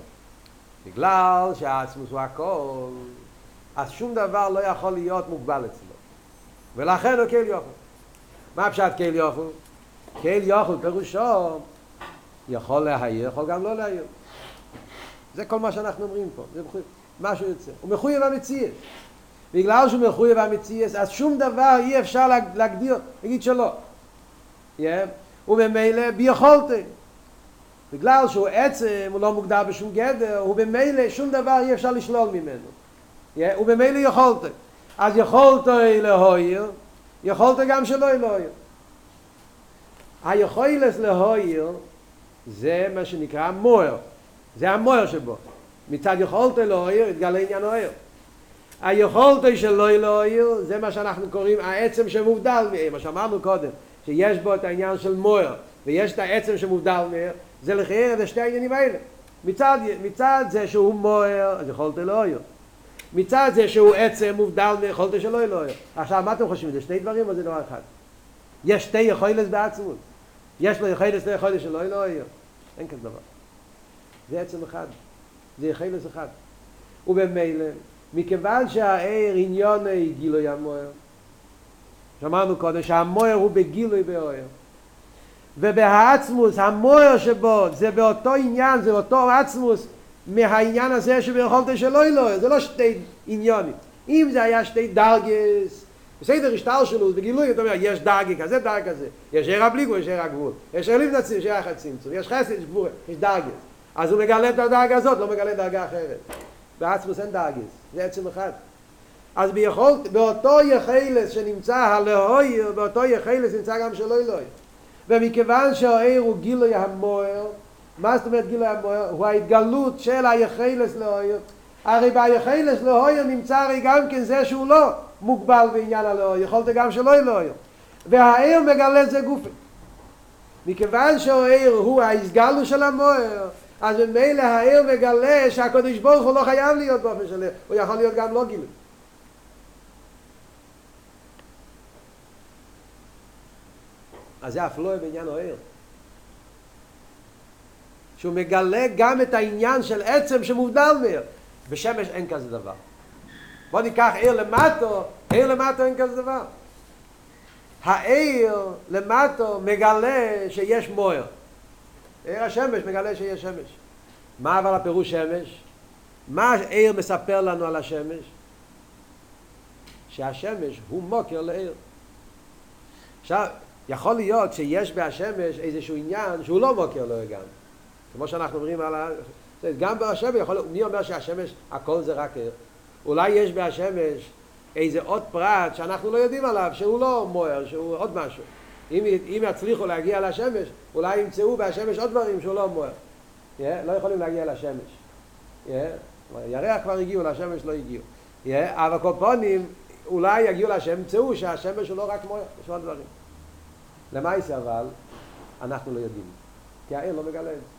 בגלל שהעצמוס הוא הכל, אז שום דבר לא יכול להיות מוגבל אצלו. ולכן הוא קל יוכל. מה פשט קהל יוכל? קהל יוכל פירושו יכול להעיר, יכול גם לא להעיר. זה כל מה שאנחנו אומרים פה, זה מחויב, משהו יוצא. הוא מחויב המציאס. בגלל שהוא מחויב המציאס, אז שום דבר אי אפשר להגדיר, להגיד שלא. Yeah. וממילא ביכולת. בגלל שהוא עצם, הוא לא מוגדר בשום גדר, הוא במילא שום דבר אי אפשר לשלול ממנו. הוא במילא יכולת. אז יכולת להויר, יכולת גם שלא להויר. היכולת להויר זה מה שנקרא מוער. זה המוער שבו. מצד יכולת להויר, התגלה עניין אוהר. היכולת של לא להויר, זה מה שאנחנו קוראים העצם שמובדל מהם, מה שאמרנו קודם, שיש בו את העניין של מוער, ויש את העצם שמובדל מהם, זה לחייר את שתי העניינים האלה. מצד, מצד זה שהוא מוער, אז יכולת להויר. מצד זה שהוא עצם מובדל מיכולת שלא אלוהים. עכשיו, מה אתם חושבים? זה שני דברים או זה דבר אחד? יש שתי יכולת בעצמות. יש לו יכולת שתי יכולת שלא אלוהים. אין כזה דבר. זה עצם אחד. זה יכולת אחד. ובמילא, מכיוון שהעיר עניון גילוי המוער, שאמרנו קודם שהמוער הוא בגילוי באוהר. ובהעצמוס, המוער שבו, זה באותו עניין, זה באותו עצמוס, מהעניין הזה שביכולת שלא אלוהי, זה לא שתי עניונים. אם זה היה שתי דרגס, בסדר השטר שלו, בגילוי, אתה אומר, יש דרגי כזה, דרג כזה. יש ער הבליגו, יש ער הגבול. יש ער לבנצים, יש ער החצמצום. יש חסד, יש גבור, יש דרגס. אז הוא מגלה את הדרגה הזאת, לא מגלה דרגה אחרת. בעצמוס אין דרגס, זה עצם אחד. אז ביכולת, באותו יחילס שנמצא הלהוי, באותו יחילס נמצא גם שלא אלוהי. ומכיוון שהעיר הוא גילוי המוער, מה זאת אומרת גילוי המוער? הוא ההתגלות של היחילס לאויר. הרי ביחילס לאויר נמצא הרי גם כן זה שהוא לא מוגבל בעניין הלאויר, יכולת גם שלא יהיה לאויר. והעיר מגלה זה גופי. מכיוון שהעיר הוא ההסגלו של המוער, אז ממילא העיר מגלה שהקדוש ברוך הוא לא חייב להיות באופן של הוא יכול להיות גם לא גילוי. אז זה לא בעניין העיר. שהוא מגלה גם את העניין של עצם שמובדל מיר. בשמש אין כזה דבר. בוא ניקח עיר למטו, עיר למטו אין כזה דבר. העיר למטו מגלה שיש מוער. עיר השמש מגלה שיש שמש. מה אבל הפירוש שמש? מה העיר מספר לנו על השמש? שהשמש הוא מוקר לעיר. עכשיו, יכול להיות שיש בהשמש איזשהו עניין שהוא לא מוקר לעיר גם. כמו שאנחנו אומרים על ה... גם בהשמש יכול מי אומר שהשמש הכל זה רק ער? אולי יש בהשמש איזה עוד פרט שאנחנו לא יודעים עליו, שהוא לא מוער, שהוא עוד משהו. אם, אם יצליחו להגיע לשמש, אולי ימצאו בהשמש עוד דברים שהוא לא מוער. Yeah, לא יכולים להגיע לשמש. Yeah, ירח כבר הגיעו, לשמש לא הגיעו. Yeah, אבל קופונים אולי יגיעו לשם, ימצאו שהשמש הוא לא רק מוער, יש עוד דברים. למעשה אבל, אנחנו לא יודעים. כי העיר לא מגלה את זה.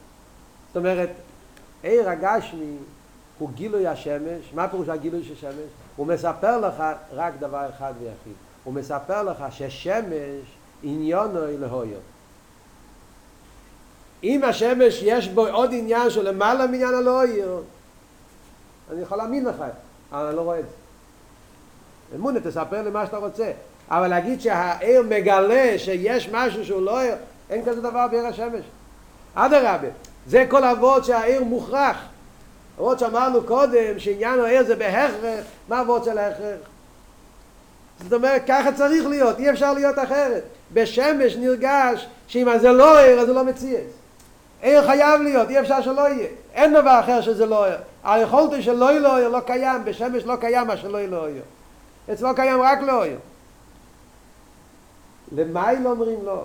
זאת אומרת, עיר הגשמי הוא גילוי השמש, מה פירוש הגילוי של שמש? הוא מספר לך רק דבר אחד ויחיד, הוא מספר לך ששמש עניונו להויר. אם השמש יש בו עוד עניין של למעלה מעניין הלהויר, אני יכול להאמין לך, אבל אני לא רואה את זה. אמונה, תספר לי מה שאתה רוצה. אבל להגיד שהעיר מגלה שיש משהו שהוא לא עיר, אין כזה דבר בעיר השמש. אדרבה, זה כל אבות שהעיר מוכרח. אבות שאמרנו קודם שעניין העיר זה בהכרח, מה אבות של ההכרח? זאת אומרת, ככה צריך להיות, אי אפשר להיות אחרת. בשמש נרגש שאם זה לא עיר, אז זה לא מציאס. עיר חייב להיות, אי אפשר שלא יהיה. אין דבר אחר שזה לא עיר. היכולת של לא יהיה לא קיים, בשמש לא קיים מה שלא יהיה לא עיר. אצלו קיים רק לא עיר. לא אומרים לא?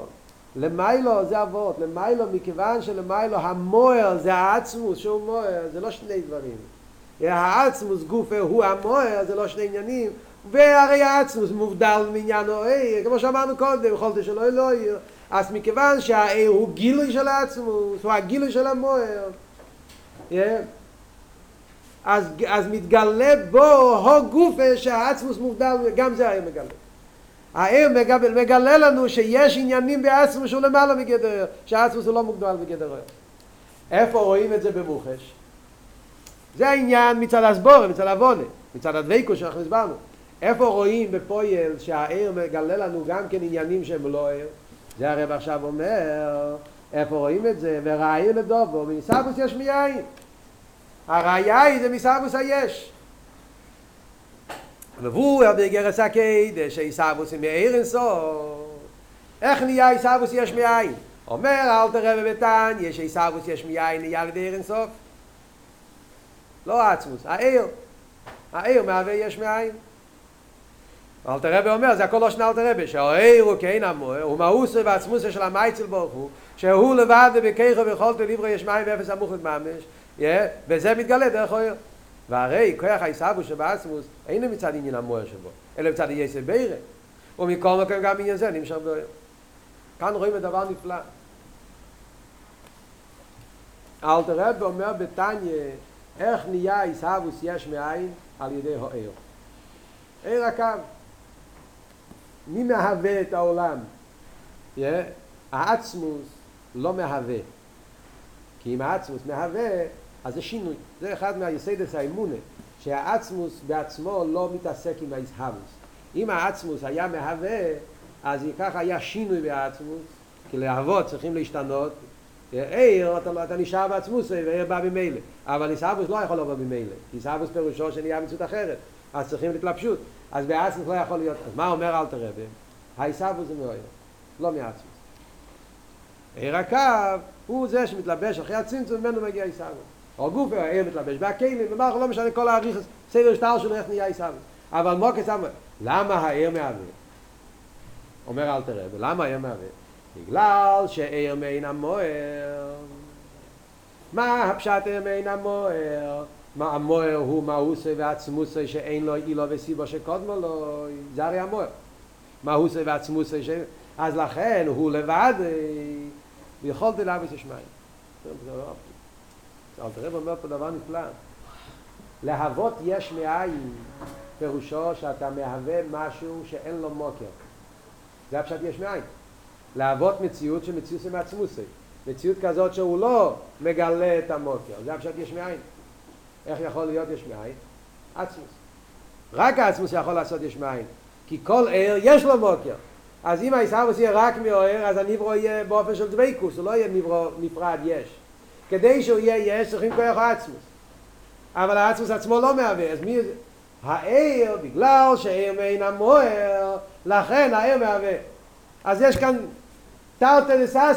למיילו זה אבות, למיילו מכיוון שלמיילו המוער זה העצמוס שהוא מוער, זה לא שני דברים. העצמוס גופה הוא המוער, זה לא שני עניינים, והרי העצמוס מובדל מעניין העיר, כמו שאמרנו קודם, זאת שלא אלוהיר, אז מכיוון שהעיר הוא גילוי של העצמוס, הוא הגילוי של המוער, אז, אז מתגלה בו הו גופה שהעצמוס מובדל, גם זה העיר מגלה. העיר מגלה, מגלה לנו שיש עניינים בעצמו שהוא למעלה מגדר, שהעצמו הוא לא מוגדל בגדר. איפה רואים את זה במוחש? זה העניין מצד הסבורה, מצד עוונה, מצד הדבקו שאנחנו הסברנו. איפה רואים בפויל שהעיר מגלה לנו גם כן עניינים שהם לא עיר? זה הרב עכשיו אומר, איפה רואים את זה? וראי לדובו, מסבוס יש מיין. הראיה היא זה מסבוס היש. והוא בגרס הקדש, שעיסאוווס עם מאיר אינסוף. איך נהיה עיסאוווס יש מאין? אומר אל תראה בביתן, יש עיסאוויס יש מיין נהיה על ידי אינסוף. לא העצמוס, העיר. העיר מהווה יש מאין. אל תראה אומר, זה הכל לא שנה אל תראה, שהעיר הוא כן המוער, הוא מאוסר ועצמוסר של המייצל הוא, שהוא לבד ובכיכו ויכולת לברו יש מים ואפס המוחד ממש, וזה מתגלה דרך העיר. והרי כוח הישאבו שבעצמוס אינו מצד עניין המוער שבו, אלא מצד יסר בירה. ומכל מקום גם עניין זה נמשך בעיר. כאן רואים את דבר נפלא. אל תראה ואומר בתניא, איך נהיה הישאבוס יש מאין על ידי העיר. עיר הקו. מי מהווה את העולם? Yeah. העצמוס לא מהווה. כי אם העצמוס מהווה, אז זה שינוי. זה אחד מהיסדס האמונה, שהעצמוס בעצמו לא מתעסק עם האיסהבוס. אם העצמוס היה מהווה, אז ככה היה שינוי בעצמוס, כי להוות צריכים להשתנות. עיר, אתה, אתה נשאר בעצמוס, ועיר בא ממילא. אבל איסהבוס לא יכול לבוא ממילא. איסהבוס פירושו שנהיה מציאות אחרת. אז צריכים להתלבשות. אז בעצמוס לא יכול להיות. אז מה אומר אלתר רבי? האיסהבוס זה מאויר, לא מעצמוס. עיר הקו הוא זה שמתלבש אחרי הצמצום, ממנו מגיע איסהבוס. או גוף העיר מתלבש והכלים, ומר לא משנה כל האריך, סדר שטר שלו איך נהיה איסהבוס. אבל מוקס אמר, למה העיר מהווה? אומר אלתר רבי, למה העיר מהווה? בגלל שעיר מעין המוער. מה הפשט עיר מעין המוער? מה המוער הוא מהוסי ועצמוסי שאין לו אילו וסיבו שקודמו לו, זה הרי המוער. מהוסי ועצמוסי ש... אז לכן הוא לבד יכולתי להביס השמיים. אל תראה אומר פה דבר נפלא. להוות יש מאין פירושו שאתה מהווה משהו שאין לו מוקר. זה הפשט יש מאין. להוות מציאות שמציאות זה מעצמוסי. מציאות כזאת שהוא לא מגלה את המוקר. זה הפשט יש מאין. איך יכול להיות יש מאין? עצמוס. רק העצמוס יכול לעשות יש מאין. כי כל ער יש לו מוקר. אז אם העיסאוויס יהיה רק מעורר, אז הנברו יהיה באופן של דבייקוס, הוא לא יהיה נברו נפרד יש. כדי שהוא יהיה יש, צריכים כוח העצמוס. אבל העצמוס עצמו לא מהווה, אז מי... הער, בגלל שהער מעין המוער, לכן הער מהווה. אז יש כאן תרתי דססרה.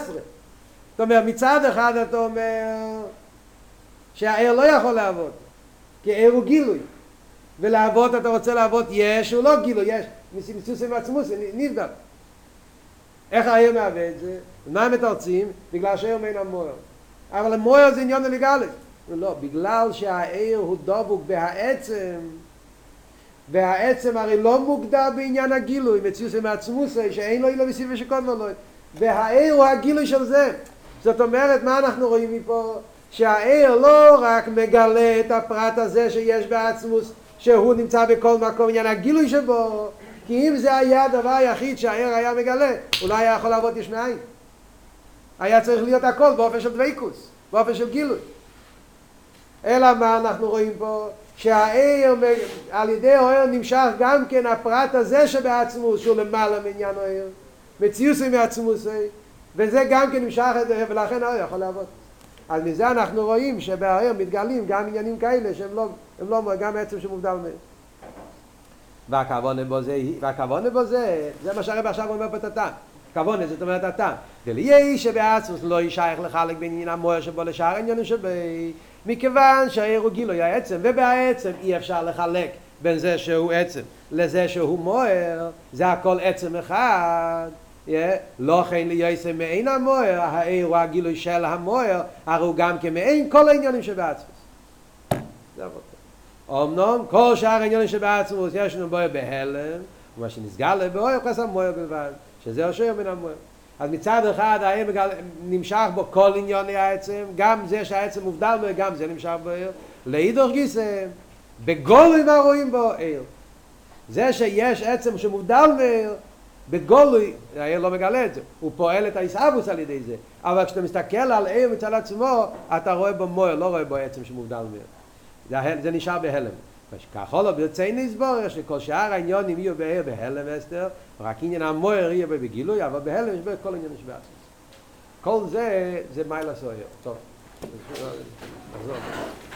זאת אומרת, מצד אחד אתה אומר שהער לא יכול לעבוד, כי ער הוא גילוי. ולעבוד אתה רוצה לעבוד יש, הוא לא גילוי, יש. מסיסוסים עצמוס, נבדל. איך העיר מהווה את זה? מה הם מתרצים? בגלל שהעיר מן המוער. אבל המוער זה עניין לגאלית. לא, בגלל שהעיר הוא דבוק בהעצם, והעצם הרי לא מוגדר בעניין הגילוי, מציוס עם העצמוסי, שאין לו אילו וסיבי שקודמו לו. והעיר הוא הגילוי של זה. זאת אומרת, מה אנחנו רואים מפה? שהעיר לא רק מגלה את הפרט הזה שיש בעצמוס, שהוא נמצא בכל מקום, עניין הגילוי שבו, כי אם זה היה הדבר היחיד שהער היה מגלה, אולי היה יכול לעבוד יש מאין. היה צריך להיות הכל באופן של דוויקוס, באופן של גילוי. אלא מה אנחנו רואים פה? שהער, על ידי הער נמשך גם כן הפרט הזה שבעצמוס, שהוא למעלה מעניין הער. מציוסי מעצמוסי, וזה גם כן נמשך את זה, ולכן הער יכול לעבוד. אז מזה אנחנו רואים שבער מתגלים גם עניינים כאלה שהם לא, הם לא גם עצם שמובדל מהם. והכוונה בו זה, והכוונה בו זה, זה מה שהרב עכשיו אומר פה את הטעם. כוונה זאת אומרת הטעם. דליי שבעצמוס לא ישייך לחלק בין עניין המוער שבו לשאר העניינים שבי, מכיוון שהעיר הוא גילוי העצם, ובעצם אי אפשר לחלק בין זה שהוא עצם לזה שהוא מוער, זה הכל עצם אחד. לא כן ליוסם מעין המוער, העיר הוא הגילוי של המוער, הרי הוא גם כמעין כל העניינים שבעצמוס. זה עבוד. אמנם כל שאר העניינים שבעצמוס יש לנו בו בהלם, ומה שנסגר לבו יחס המוער בלבד, שזה השוער מן המוער. אז מצד אחד האם נמשך בו כל ענייני העצם, גם זה שהעצם מובדל בו, גם זה נמשך בו עיר. לאידור גיסם, בגולוי מה רואים בו עיר. זה שיש עצם שמובדל בעיר, בגולוי, העיר לא מגלה את זה, הוא פועל את האיסאבוס על ידי זה, אבל כשאתה מסתכל על עיר מצד עצמו, אתה רואה בו מוער, לא רואה בו עצם שמובדל בעיר. זה נשאר בהלם. כך הולו ברצי נסבור שכל שאר העניונים יהיו בהר בהלם אסתר, רק עניין המוער יהיה בגילוי, אבל בהלם יש כל עניין יש בעצמס. כל זה, זה מיילה סויר. טוב. נחזור.